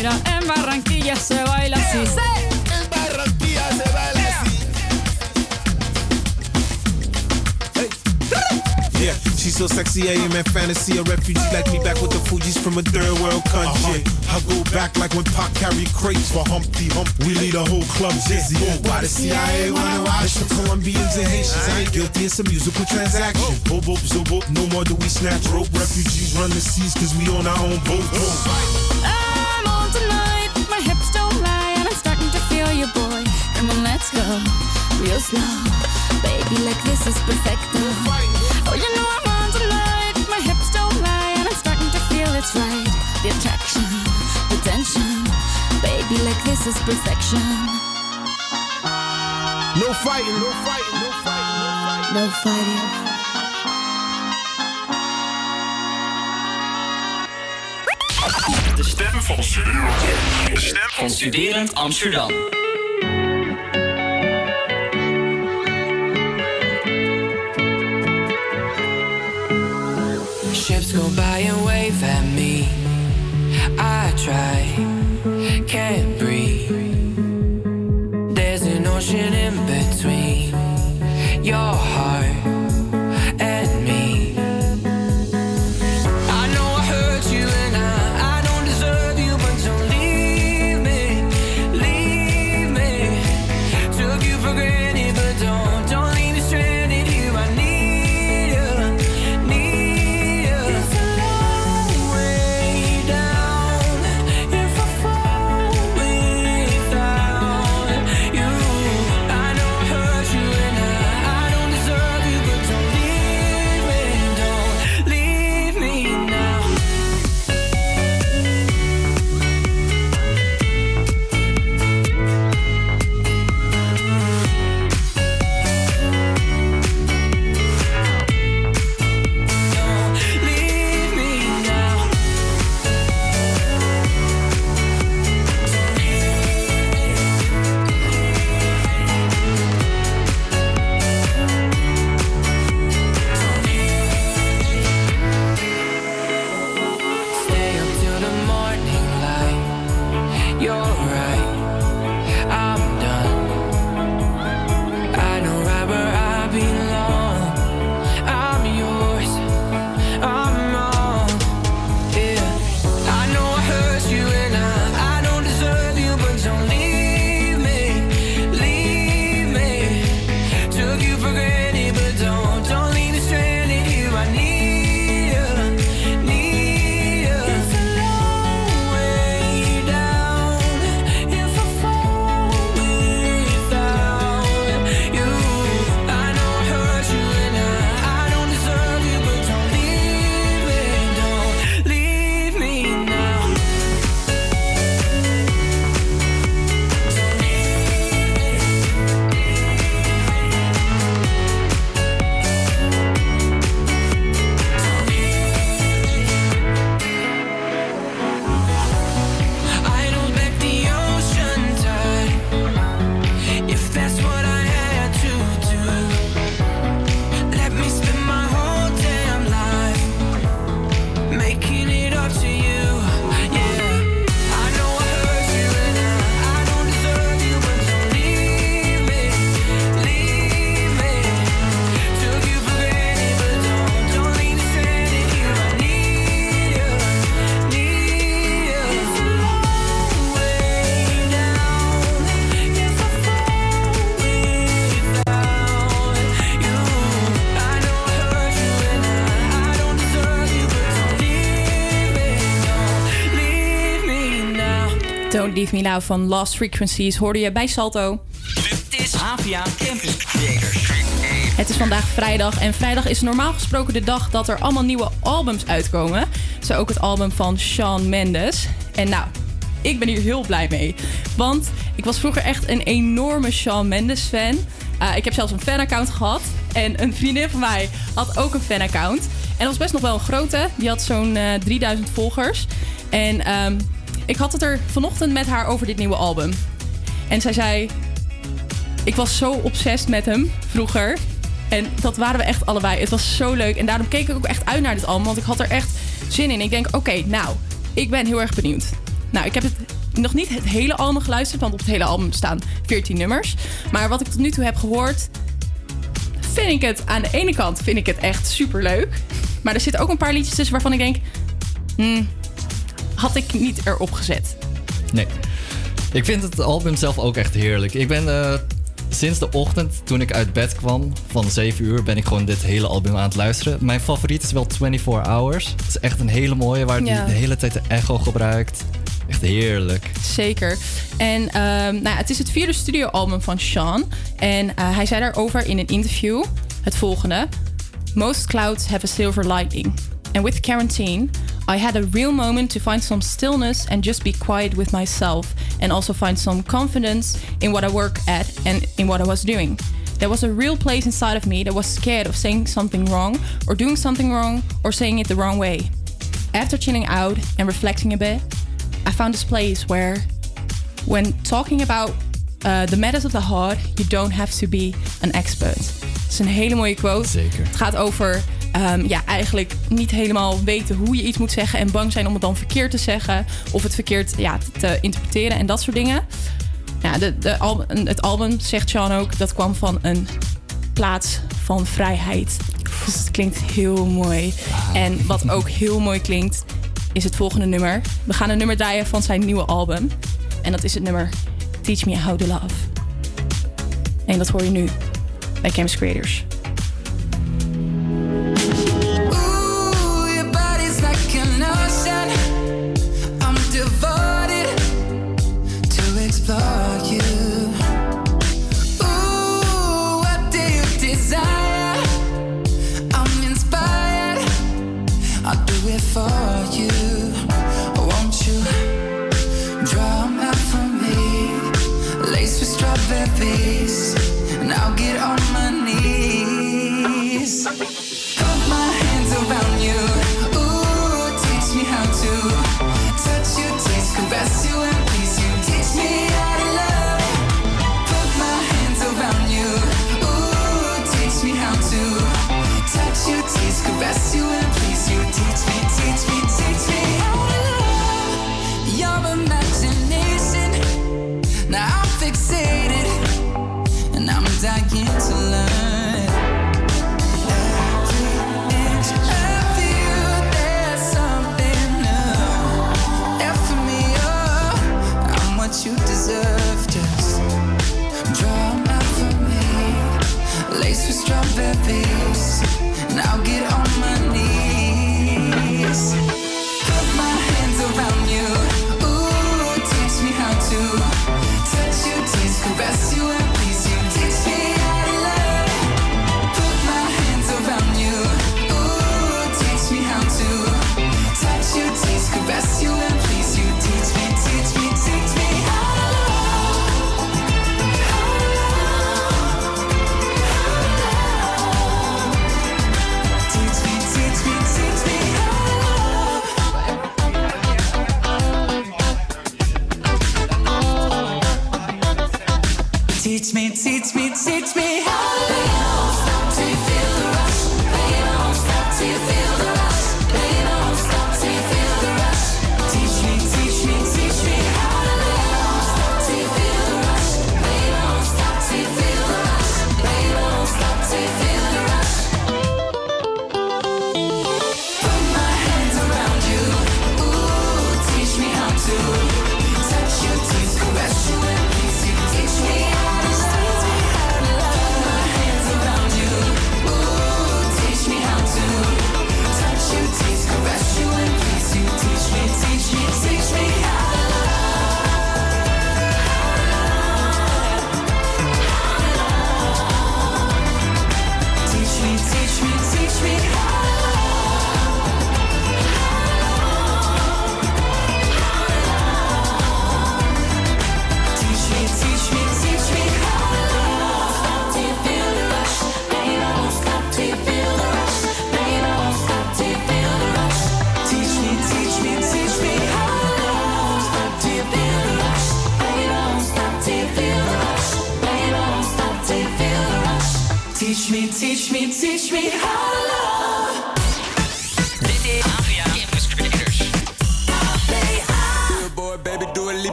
Mira, en Barranquilla se baila así. En Barranquilla se baila así. Yeah, she's so sexy, I am in fantasy. A refugee like me back with the Fuji's from a third world country. Uh-huh. I go back like when Pac carried crates for Humpty Hump. We lead a whole club dizzy. Oh, Why the CIA wanna watch the Colombians and Haitians? I ain't guilty, it's a musical transaction. Boop, boop, so boop, no more do we snatch rope. Refugees run the seas cause we on our own boat. Boy. Come on, let's go real slow, baby. Like this is perfect. Oh, you know I'm on tonight, my hips don't lie, and I'm starting to feel it's right. The attraction, the tension, baby. Like this is perfection. No fighting, no fighting, no fighting, No fighting. De stem van Studerend. De stem van Studerend Amsterdam. Go by and wave at me. I try, Leave Me Now van Lost Frequencies hoorde je bij Salto. Dit is Havia Campus Creators. Het is vandaag vrijdag en vrijdag is normaal gesproken de dag dat er allemaal nieuwe albums uitkomen. Zo ook het album van Shawn Mendes. En nou, ik ben hier heel blij mee. Want ik was vroeger echt een enorme Shawn Mendes fan. Uh, ik heb zelfs een fanaccount gehad. En een vriendin van mij had ook een fanaccount. En dat was best nog wel een grote. Die had zo'n eh 3000 volgers. En ehm, ik had het er vanochtend met haar over dit nieuwe album. En zij zei... Ik was zo obsessed met hem vroeger. En dat waren we echt allebei. Het was zo leuk. En daarom keek ik ook echt uit naar dit album. Want ik had er echt zin in. Ik denk, oké, nou, ik ben heel erg benieuwd. Nou, ik heb het nog niet het hele album geluisterd. Want op het hele album staan 14 nummers. Maar wat ik tot nu toe heb gehoord... Vind ik het aan de ene kant vind ik het echt super leuk. Maar er zitten ook een paar liedjes tussen waarvan ik denk... hmm, had ik niet erop gezet. Nee. Ik vind het album zelf ook echt heerlijk. Ik ben eh, sinds de ochtend, toen ik uit bed kwam, van 7 uur, ben ik gewoon dit hele album aan het luisteren. Mijn favoriet is wel 24 Hours. Het is echt een hele mooie, waar Ja. hij de hele tijd de echo gebruikt. Echt heerlijk. Zeker. En ehm, nou, ja, het is het vierde studioalbum van Sean. En eh, hij zei daarover in een interview het volgende. Most clouds have a silver lining. And with quarantine, I had a real moment to find some stillness and just be quiet with myself. And also find some confidence in what I work at and in what I was doing. There was a real place inside of me that was scared of saying something wrong, or doing something wrong, or saying it the wrong way. After chilling out and reflecting a bit, I found this place where, when talking about uh, the matters of the heart, you don't have to be an expert. Het is een hele mooie quote. Zeker. Het gaat over ehm, ja, eigenlijk niet helemaal weten hoe je iets moet zeggen en bang zijn om het dan verkeerd te zeggen of het verkeerd ja, te interpreteren en dat soort dingen. Ja, de, de album, het album, zegt Sean ook, dat kwam van een plaats van vrijheid. Dus het klinkt heel mooi. En wat ook heel mooi klinkt, is het volgende nummer. We gaan een nummer draaien van zijn nieuwe album. En dat is het nummer Teach Me How to Love. En dat hoor je nu bij Campus Creators.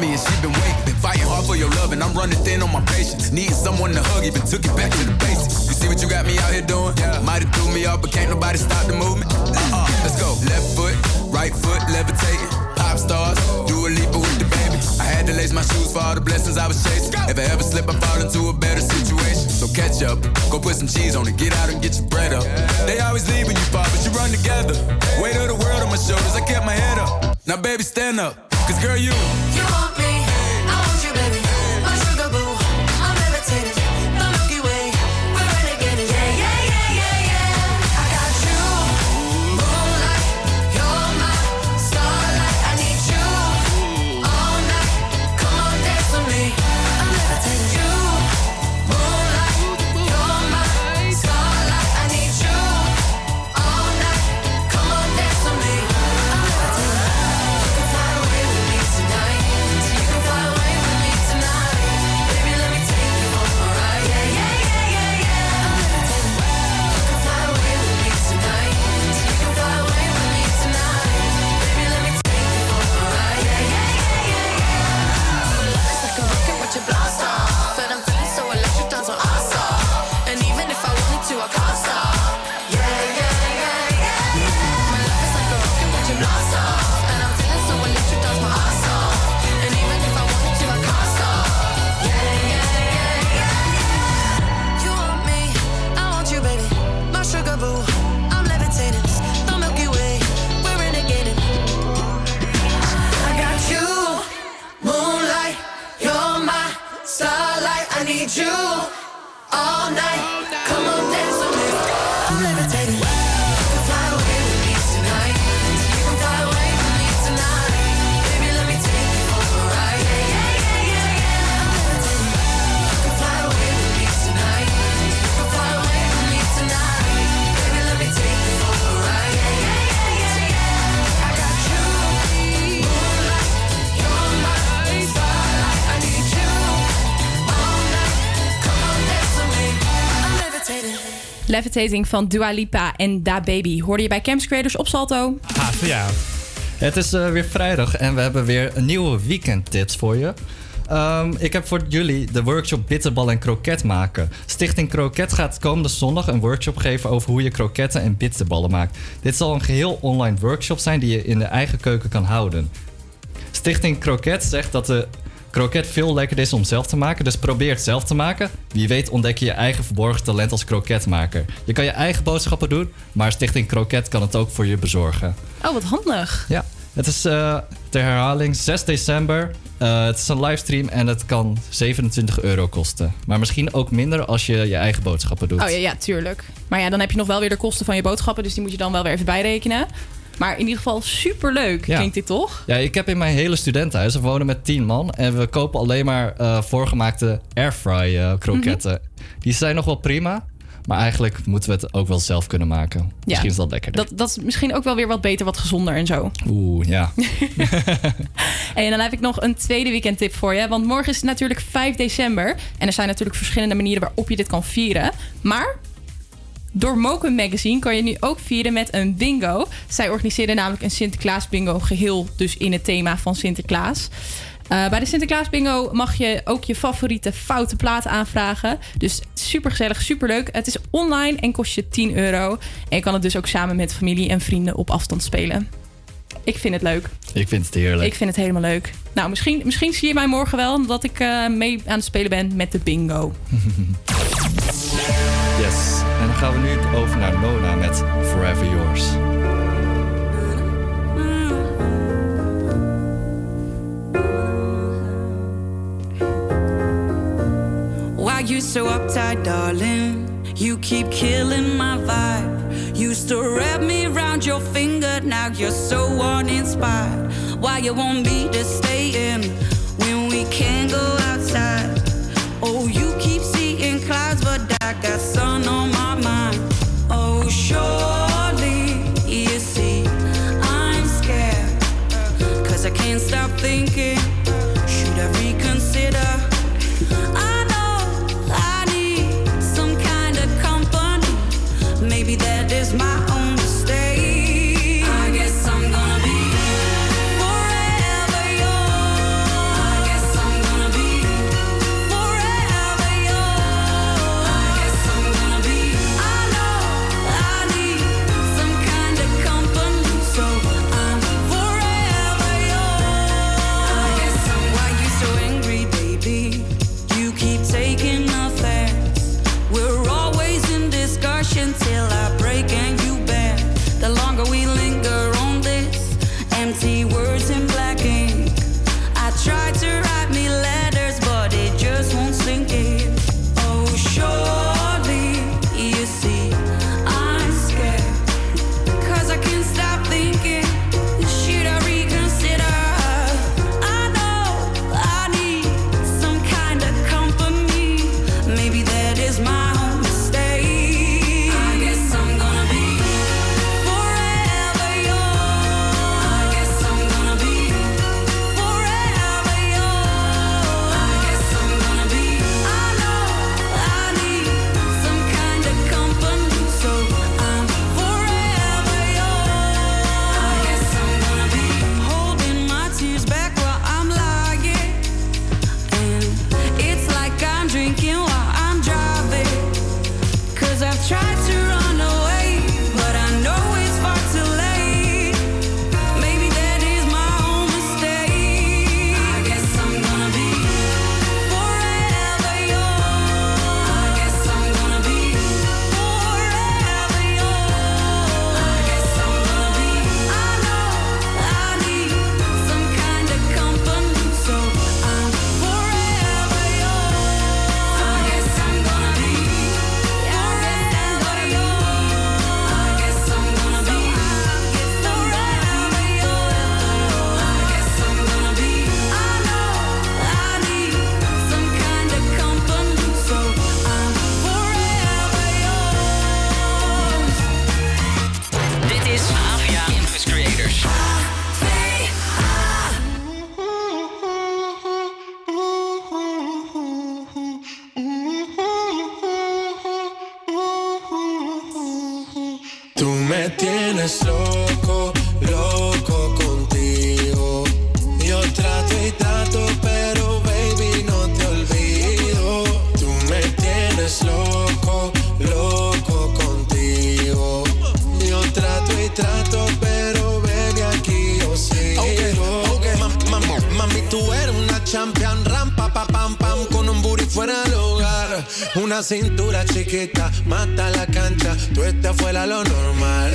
Me she loved me and she been waiting. Been fighting hard for your love and I'm running thin on my patience. Needing someone to hug, even took it back to the basics. You see what you got me out here doing? Yeah. Might have threw me off, but can't nobody stop the movement. Uh-uh, let's go. Left foot, right foot, levitating. Pop stars, do a leap with the baby. I had to lace my shoes for all the blessings I was chasing. If I ever slip, I fall into a better situation. So catch up, go put some cheese on it, get out and get your bread up. They always leaving you far, but you run together. Weight of the world on my shoulders, I kept my head up. Now, baby, stand up, cause girl, you. You want me, Levitating van Dua Lipa en Da Baby. Hoorde je bij Camps Creators op Salto? Ja. Het is eh, weer vrijdag en we hebben weer een nieuwe weekendtips voor je. Ehm, ik heb voor jullie de workshop bitterbal en kroket maken. Stichting Kroket gaat komende zondag een workshop geven over hoe je kroketten en bitterballen maakt. Dit zal een geheel online workshop zijn die je in de eigen keuken kan houden. Stichting Kroket zegt dat de kroket veel lekkerder is om zelf te maken, dus probeer het zelf te maken. Wie weet ontdek je je eigen verborgen talent als kroketmaker. Je kan je eigen boodschappen doen, maar Stichting Kroket kan het ook voor je bezorgen. Oh, wat handig. Ja, het is eh, ter herhaling 6 december. Eh, het is een livestream en het kan 27 euro kosten. Maar misschien ook minder als je je eigen boodschappen doet. Oh ja, ja, tuurlijk. Maar ja, dan heb je nog wel weer de kosten van je boodschappen. Dus die moet je dan wel weer even bijrekenen. Maar in ieder geval superleuk, Ja. klinkt dit toch? Ja, ik heb in mijn hele studentenhuis, we wonen met 10 man. En we kopen alleen maar eh, voorgemaakte airfry eh, kroketten. Die zijn nog wel prima. Maar eigenlijk moeten we het ook wel zelf kunnen maken. Misschien is dat lekkerder. Dat, dat is misschien ook wel weer wat beter, wat gezonder en zo. Oeh, ja. En dan heb ik nog een tweede weekendtip voor je. Want morgen is het natuurlijk 5 december. En er zijn natuurlijk verschillende manieren waarop je dit kan vieren. Maar door Moken Magazine kan je nu ook vieren met een bingo. Zij organiseren namelijk een Sinterklaas bingo geheel dus in het thema van Sinterklaas. Eh, bij de Sinterklaas Bingo mag je ook je favoriete foute plaat aanvragen. Dus super gezellig, super leuk. Het is online en kost je 10 euro. En je kan het dus ook samen met familie en vrienden op afstand spelen. Ik vind het leuk. Ik vind het heerlijk. Ik vind het helemaal leuk. Nou, misschien, misschien zie je mij morgen wel dat ik eh, mee aan het spelen ben met de bingo. Yes. En dan gaan we nu over naar Nona met Forever Yours. Why you so uptight, darling? You keep killing my vibe. Used to wrap me around your finger, now you're so uninspired. Why you want me to stay in when we can't go outside? Oh, you keep seeing clouds, but I got sun thinking, champion, rampa, pa, pam, pam, con un booty fuera del hogar. Una cintura chiquita, mata la cancha, tú estás fuera lo normal.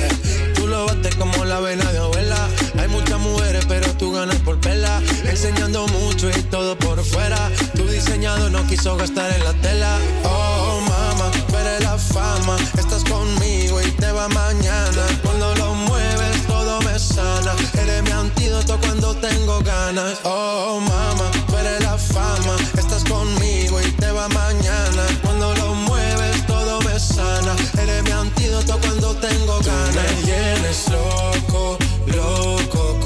Tú lo bates como la vena de abuela. Hay muchas mujeres, pero tú ganas por verla. Enseñando mucho y todo por fuera. Tu diseñado no quiso gastar en la tela. Oh, mama, eres la fama. Estás conmigo y te va mañana. Cuando lo mueves, sana. Eres mi antídoto cuando tengo ganas. Oh, mama, tú eres la fama. Estás conmigo y te va mañana. Cuando lo mueves, todo me sana. Eres mi antídoto cuando tengo ganas. me tienes loco, loco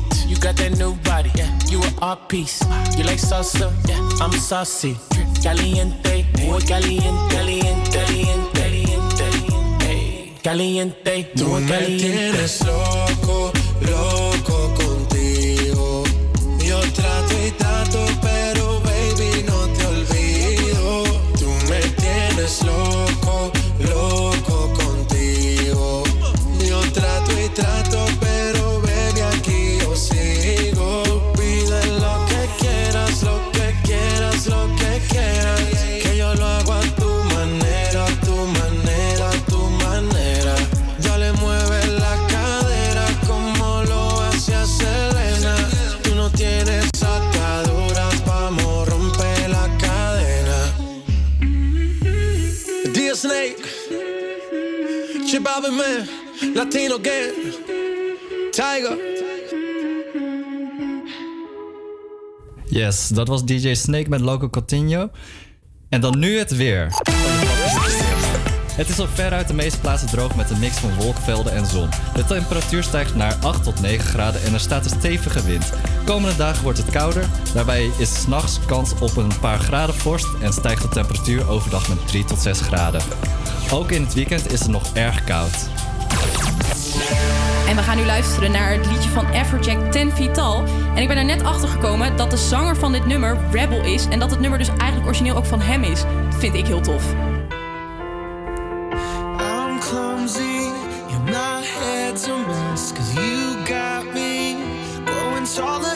You got that new body. Yeah, you an art piece. You like salsa? Yeah, I'm saucy. Caliente, muy caliente, caliente, caliente, caliente, caliente, Tú me caliente. tienes loco, loco contigo. Yo trato y trato, pero baby no te olvido. Tú me tienes loco Alvin Man, Latino Gang, Tiger. Yes, dat was DJ Snake met Loco Coutinho. En dan nu het weer. Het is al veruit de meeste plaatsen droog met een mix van wolkenvelden en zon. De temperatuur stijgt naar 8 tot 9 graden en er staat een stevige wind. Komende dagen wordt het kouder. Daarbij is s'nachts kans op een paar graden vorst en stijgt de temperatuur overdag met 3 tot 6 graden. Ook in het weekend is het nog erg koud. En we gaan nu luisteren naar het liedje van Everjack Ten Vital. En ik ben er net achter gekomen dat de zanger van dit nummer Rebel is. En dat het nummer dus eigenlijk origineel ook van hem is. Dat vind ik heel tof. Head's a mess. Cause you got me growing taller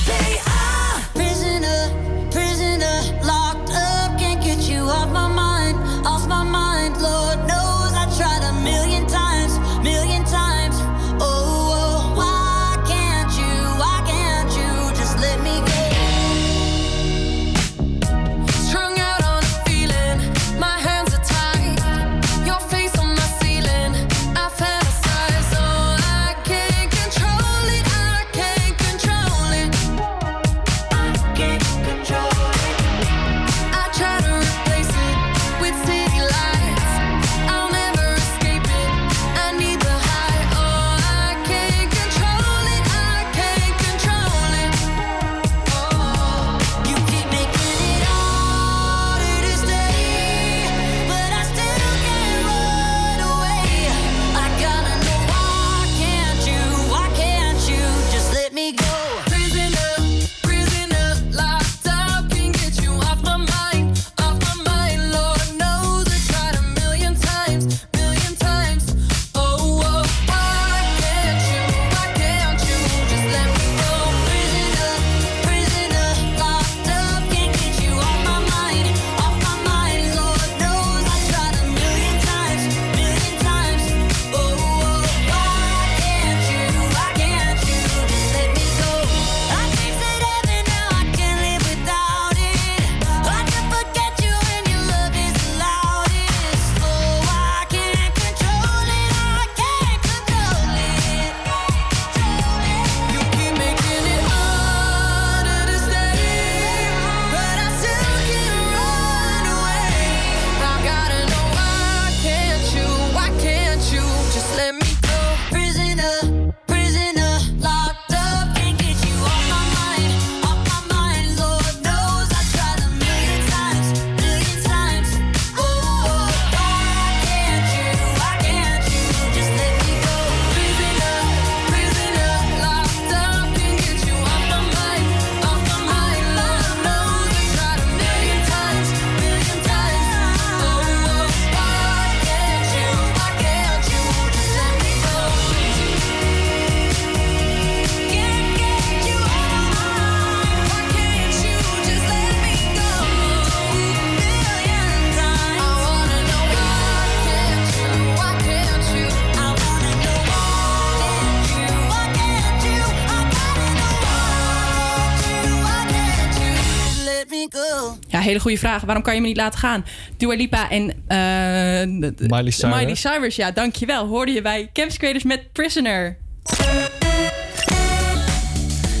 Goede vraag. Waarom kan je me niet laten gaan? Dua Lipa en d- Miley Cyrus. Miley Cyrus, ja, dankjewel. Hoorde je bij Campus Creators met Prisoner.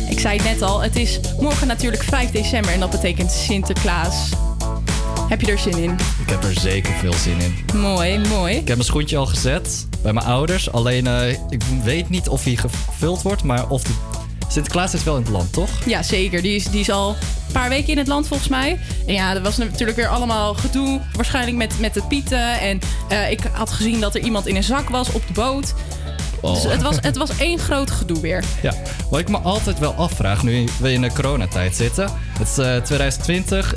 Ik zei het net al, het is morgen natuurlijk 5 december en dat betekent Sinterklaas. Heb je er zin in? Ik heb er zeker veel zin in. Mooi, mooi. Ik heb mijn schoentje al gezet bij mijn ouders. Alleen eh, ik weet niet of hij gevuld wordt, maar of de... Sinterklaas is wel in het land, toch? Ja, zeker. Die is, die is al paar weken in het land volgens mij. En ja, er was natuurlijk weer allemaal gedoe. Waarschijnlijk met, met de pieten. En eh, ik had gezien dat er iemand in een zak was op de boot. Oh. Dus het was, het was één groot gedoe weer. Ja, wat ik me altijd wel afvraag nu we in de coronatijd zitten. Het is eh, 2020.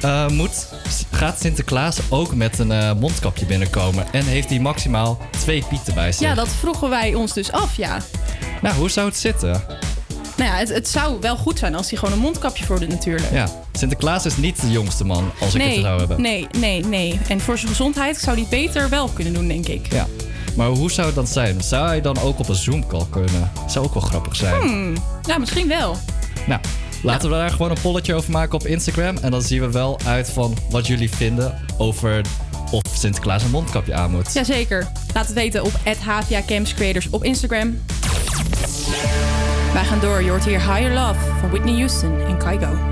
eh, moet, gaat Sinterklaas ook met een eh, mondkapje binnenkomen? En heeft hij maximaal twee pieten bij zich? Ja, dat vroegen wij ons dus af, ja. Nou, hoe zou het zitten? Nou ja, het, het zou wel goed zijn als hij gewoon een mondkapje voor doet natuurlijk. Ja, Sinterklaas is niet de jongste man, als ik het zou hebben. nee, nee, nee. En voor zijn gezondheid zou hij het beter wel kunnen doen, denk ik. Ja. Maar hoe zou het dan zijn? Zou hij dan ook op een Zoom-call kunnen? Zou ook wel grappig zijn. Hmm, ja, misschien wel. Nou, laten we daar gewoon een polletje over maken op Instagram. En dan zien we wel uit van wat jullie vinden over of Sinterklaas een mondkapje aan moet. Jazeker. Laat het weten op Camps Creators op Instagram. Wij gaan door. Je hoort hier Higher Love van Whitney Houston en Kygo.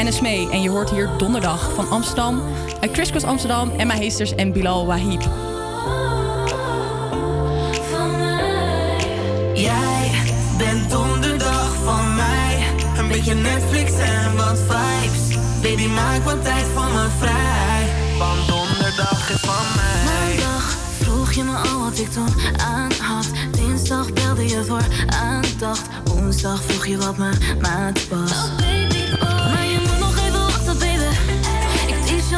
En Esmee. En je hoort hier donderdag van Amsterdam. Uh, Chris Cross Amsterdam, Emma Heesters en Bilal Wahib. Jij bent donderdag van mij. Een beetje Netflix en wat vibes. Baby, maak wat tijd voor me vrij. Want donderdag is van mij. Maandag vroeg je me al wat ik toen aan had. Dinsdag belde je voor aandacht. Woensdag vroeg je wat mijn maat was. Maar je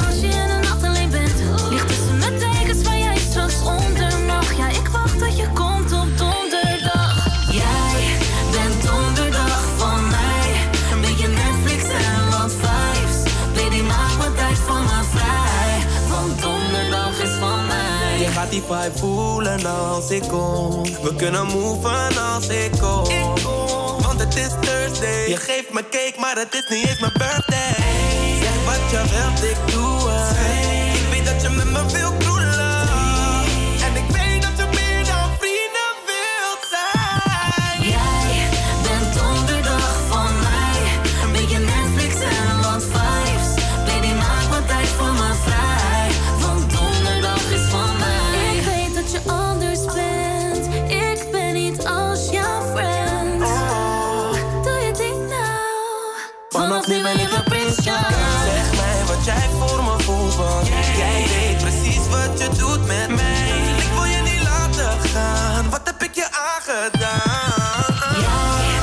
als je in de nacht alleen bent. Ligt tussen mijn tekens waar jij straks onder mag. Ja, ik wacht tot je komt op donderdag. Jij bent donderdag van mij. Een beetje Netflix en wat vibes. Baby, maak wat tijd voor me vrij. Want donderdag is van mij. Je gaat die vibe voelen als ik kom. We kunnen moven als ik kom. Want het is Thursday. Je geeft me cake, maar het is niet eens mijn birthday. Wat je wilt, ik doe het. Ik weet dat je met me wil mij wat jij voor me voelt, want jij weet precies wat je doet met mij. Ik wil je niet laten gaan, wat heb ik je aangedaan? Jij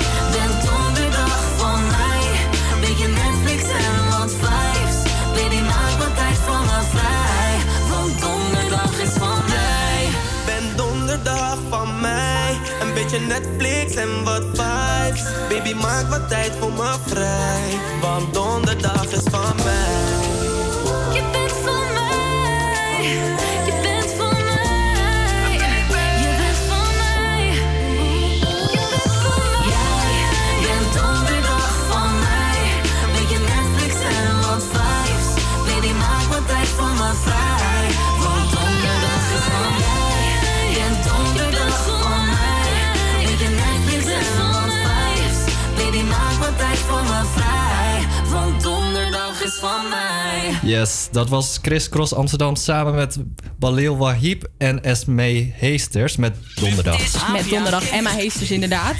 bent donderdag van mij. Een beetje Netflix en wat vibes. Baby, maak wat tijd voor me vrij. Want donderdag is van mij. Van mij. Yes, dat was Chris Cross Amsterdam samen met Balil Wahib en Esmee Heesters met Donderdag. Met donderdag Emma Heesters inderdaad.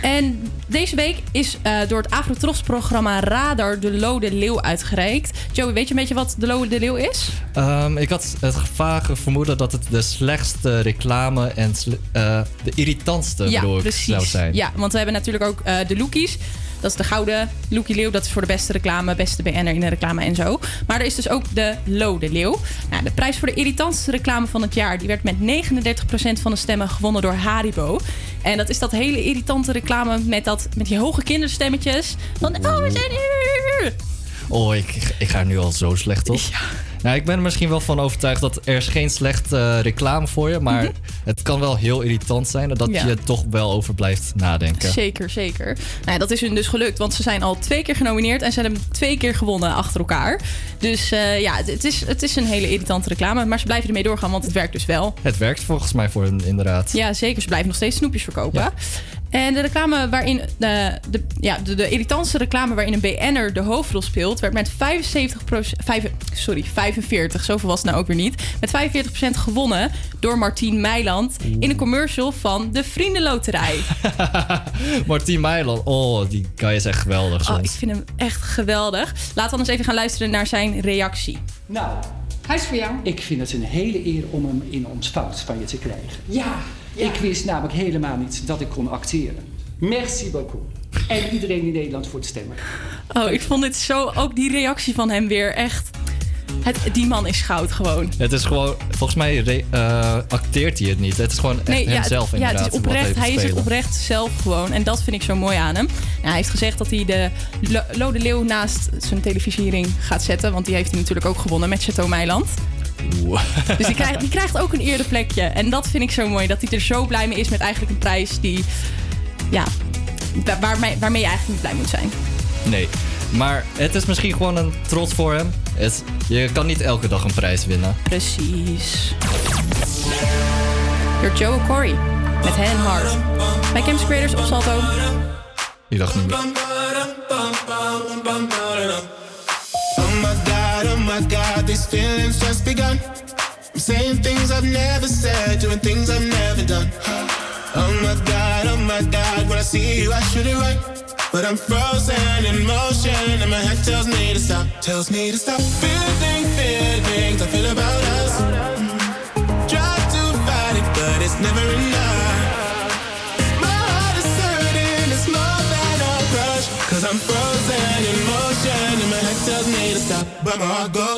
En deze week is eh, door het Afrotros-programma Radar de Lode Leeuw uitgereikt. Joey, weet je een beetje wat de Lode Leeuw is? Ehm, ik had het vage vermoeden dat het de slechtste reclame en sle- eh, de irritantste ja, bedoel ik, precies. zou zijn. Ja, want we hebben natuurlijk ook eh, de Lookies. Dat is de gouden Lookie Leeuw. Dat is voor de beste reclame, beste BN'er in de reclame en zo. Maar er is dus ook de Lode Leeuw. Nou, de prijs voor de irritantste reclame van het jaar... die werd met 39% van de stemmen gewonnen door Haribo. En dat is dat hele irritante reclame met, dat, met die hoge kinderstemmetjes. Van, oh, we zijn hier! Oh, ik, ik ga er nu al zo slecht op. Nou, ik ben er misschien wel van overtuigd dat er is geen slechte eh, reclame voor je, maar het kan wel heel irritant zijn dat. Ja. je er toch wel over blijft nadenken. Zeker, zeker. Nou, ja, dat is hun dus gelukt, want ze zijn al twee keer genomineerd en ze hebben twee keer gewonnen achter elkaar. Dus eh, ja, het- het is, het is een hele irritante reclame, maar ze blijven ermee doorgaan, want het werkt dus wel. Het werkt volgens mij voor hen inderdaad. Ja, zeker. Ze blijven nog steeds snoepjes verkopen. En de reclame waarin de, de, ja, de, de irritantste reclame waarin een BN'er de hoofdrol speelt, werd met 75% sorry, 45, zoveel was het nou ook weer niet, met 45% gewonnen door Martien Meiland in een commercial van de Vriendenloterij. Martien Meiland, oh, die guy is echt geweldig Oh, ik vind hem echt geweldig. Laten we eens even gaan luisteren naar zijn reactie. Nou, hij is voor jou. Ik vind het een hele eer om hem in ontvangst van je te krijgen. Ja, Ik wist namelijk helemaal niet dat ik kon acteren. Merci beaucoup. En iedereen in Nederland voor het stemmen. Oh, ik vond dit zo, ook die reactie van hem weer echt. Het, die man is goud gewoon. Het is gewoon, volgens mij re- eh, acteert hij het niet. Het is gewoon echt ja, het- hemzelf ja, inderdaad. het is oprecht. Hij is het oprecht zelf gewoon. En dat vind ik zo mooi aan hem. Nou, hij heeft gezegd dat hij de Lo- Lode Leeuw naast zijn televisiering gaat zetten. Want die heeft hij natuurlijk ook gewonnen met Chateau Meiland. Dus die krijgt, die krijgt ook een eerder plekje. En dat vind ik zo mooi. Dat hij er zo blij mee is met eigenlijk een prijs die... Ja, wa- waarmee, waarmee je eigenlijk niet blij moet zijn. Nee, maar het is misschien gewoon een trots voor hem. Het, je kan niet elke dag een prijs winnen. Precies. Door Joe Corey met Hand Hard. Bij Campus Creators op Salto. Ik dacht niet meer. These feelings just begun. I'm saying things I've never said, doing things I've never done. Oh my god, oh my god, when I see you, I should it right. But I'm frozen in motion, and my head tells me to stop, tells me to stop. Feeling, feelings I feel about us. Try to fight it, but it's never enough. My heart is hurting, it's more than a crush. Cause I'm frozen in motion, and my head tells me to stop, but my heart goes.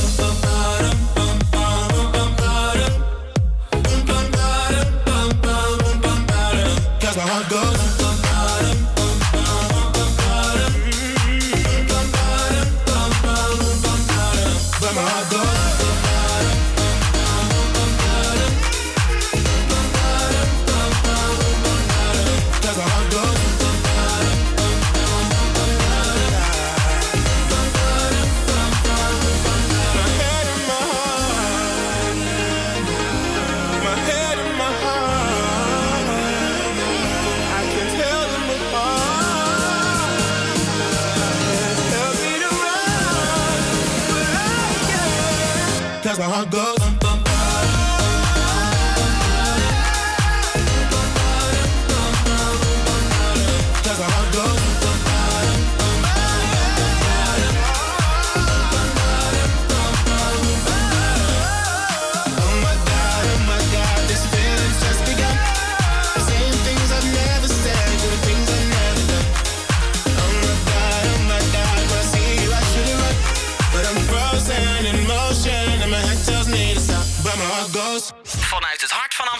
Can't. Cause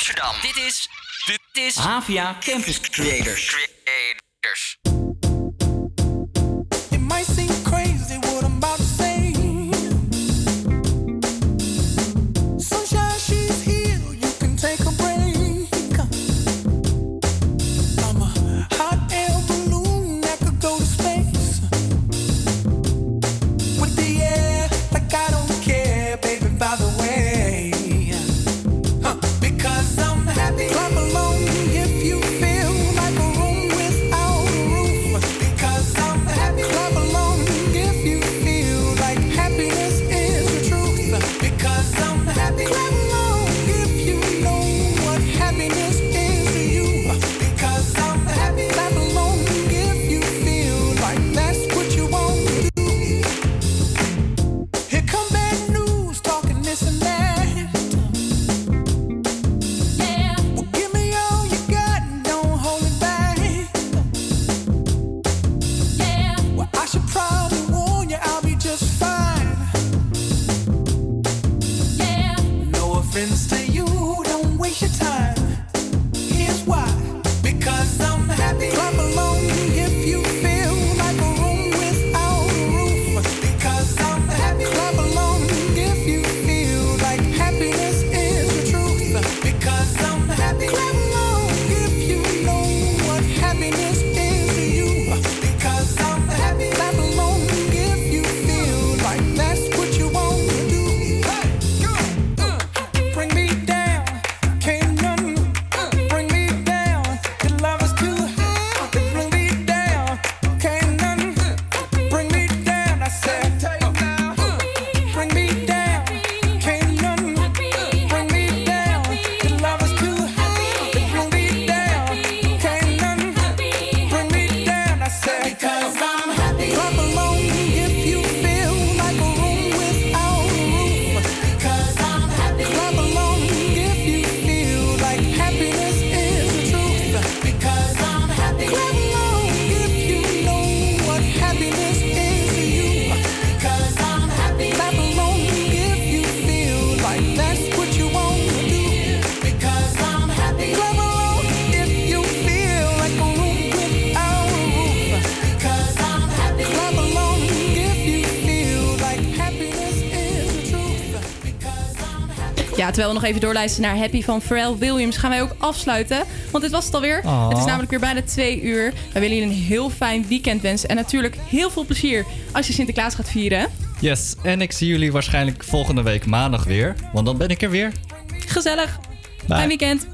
Amsterdam. Dit is... Dit is... Havia Campus Creators. terwijl we nog even doorlijsten naar Happy van Pharrell Williams, gaan wij ook afsluiten. Want dit was het alweer. Ah. Het is namelijk weer bijna twee uur. Wij willen jullie een heel fijn weekend wensen. En natuurlijk heel veel plezier als je Sinterklaas gaat vieren. Yes, en ik zie jullie waarschijnlijk volgende week maandag weer. Want dan ben ik er weer. Gezellig. Fijn weekend.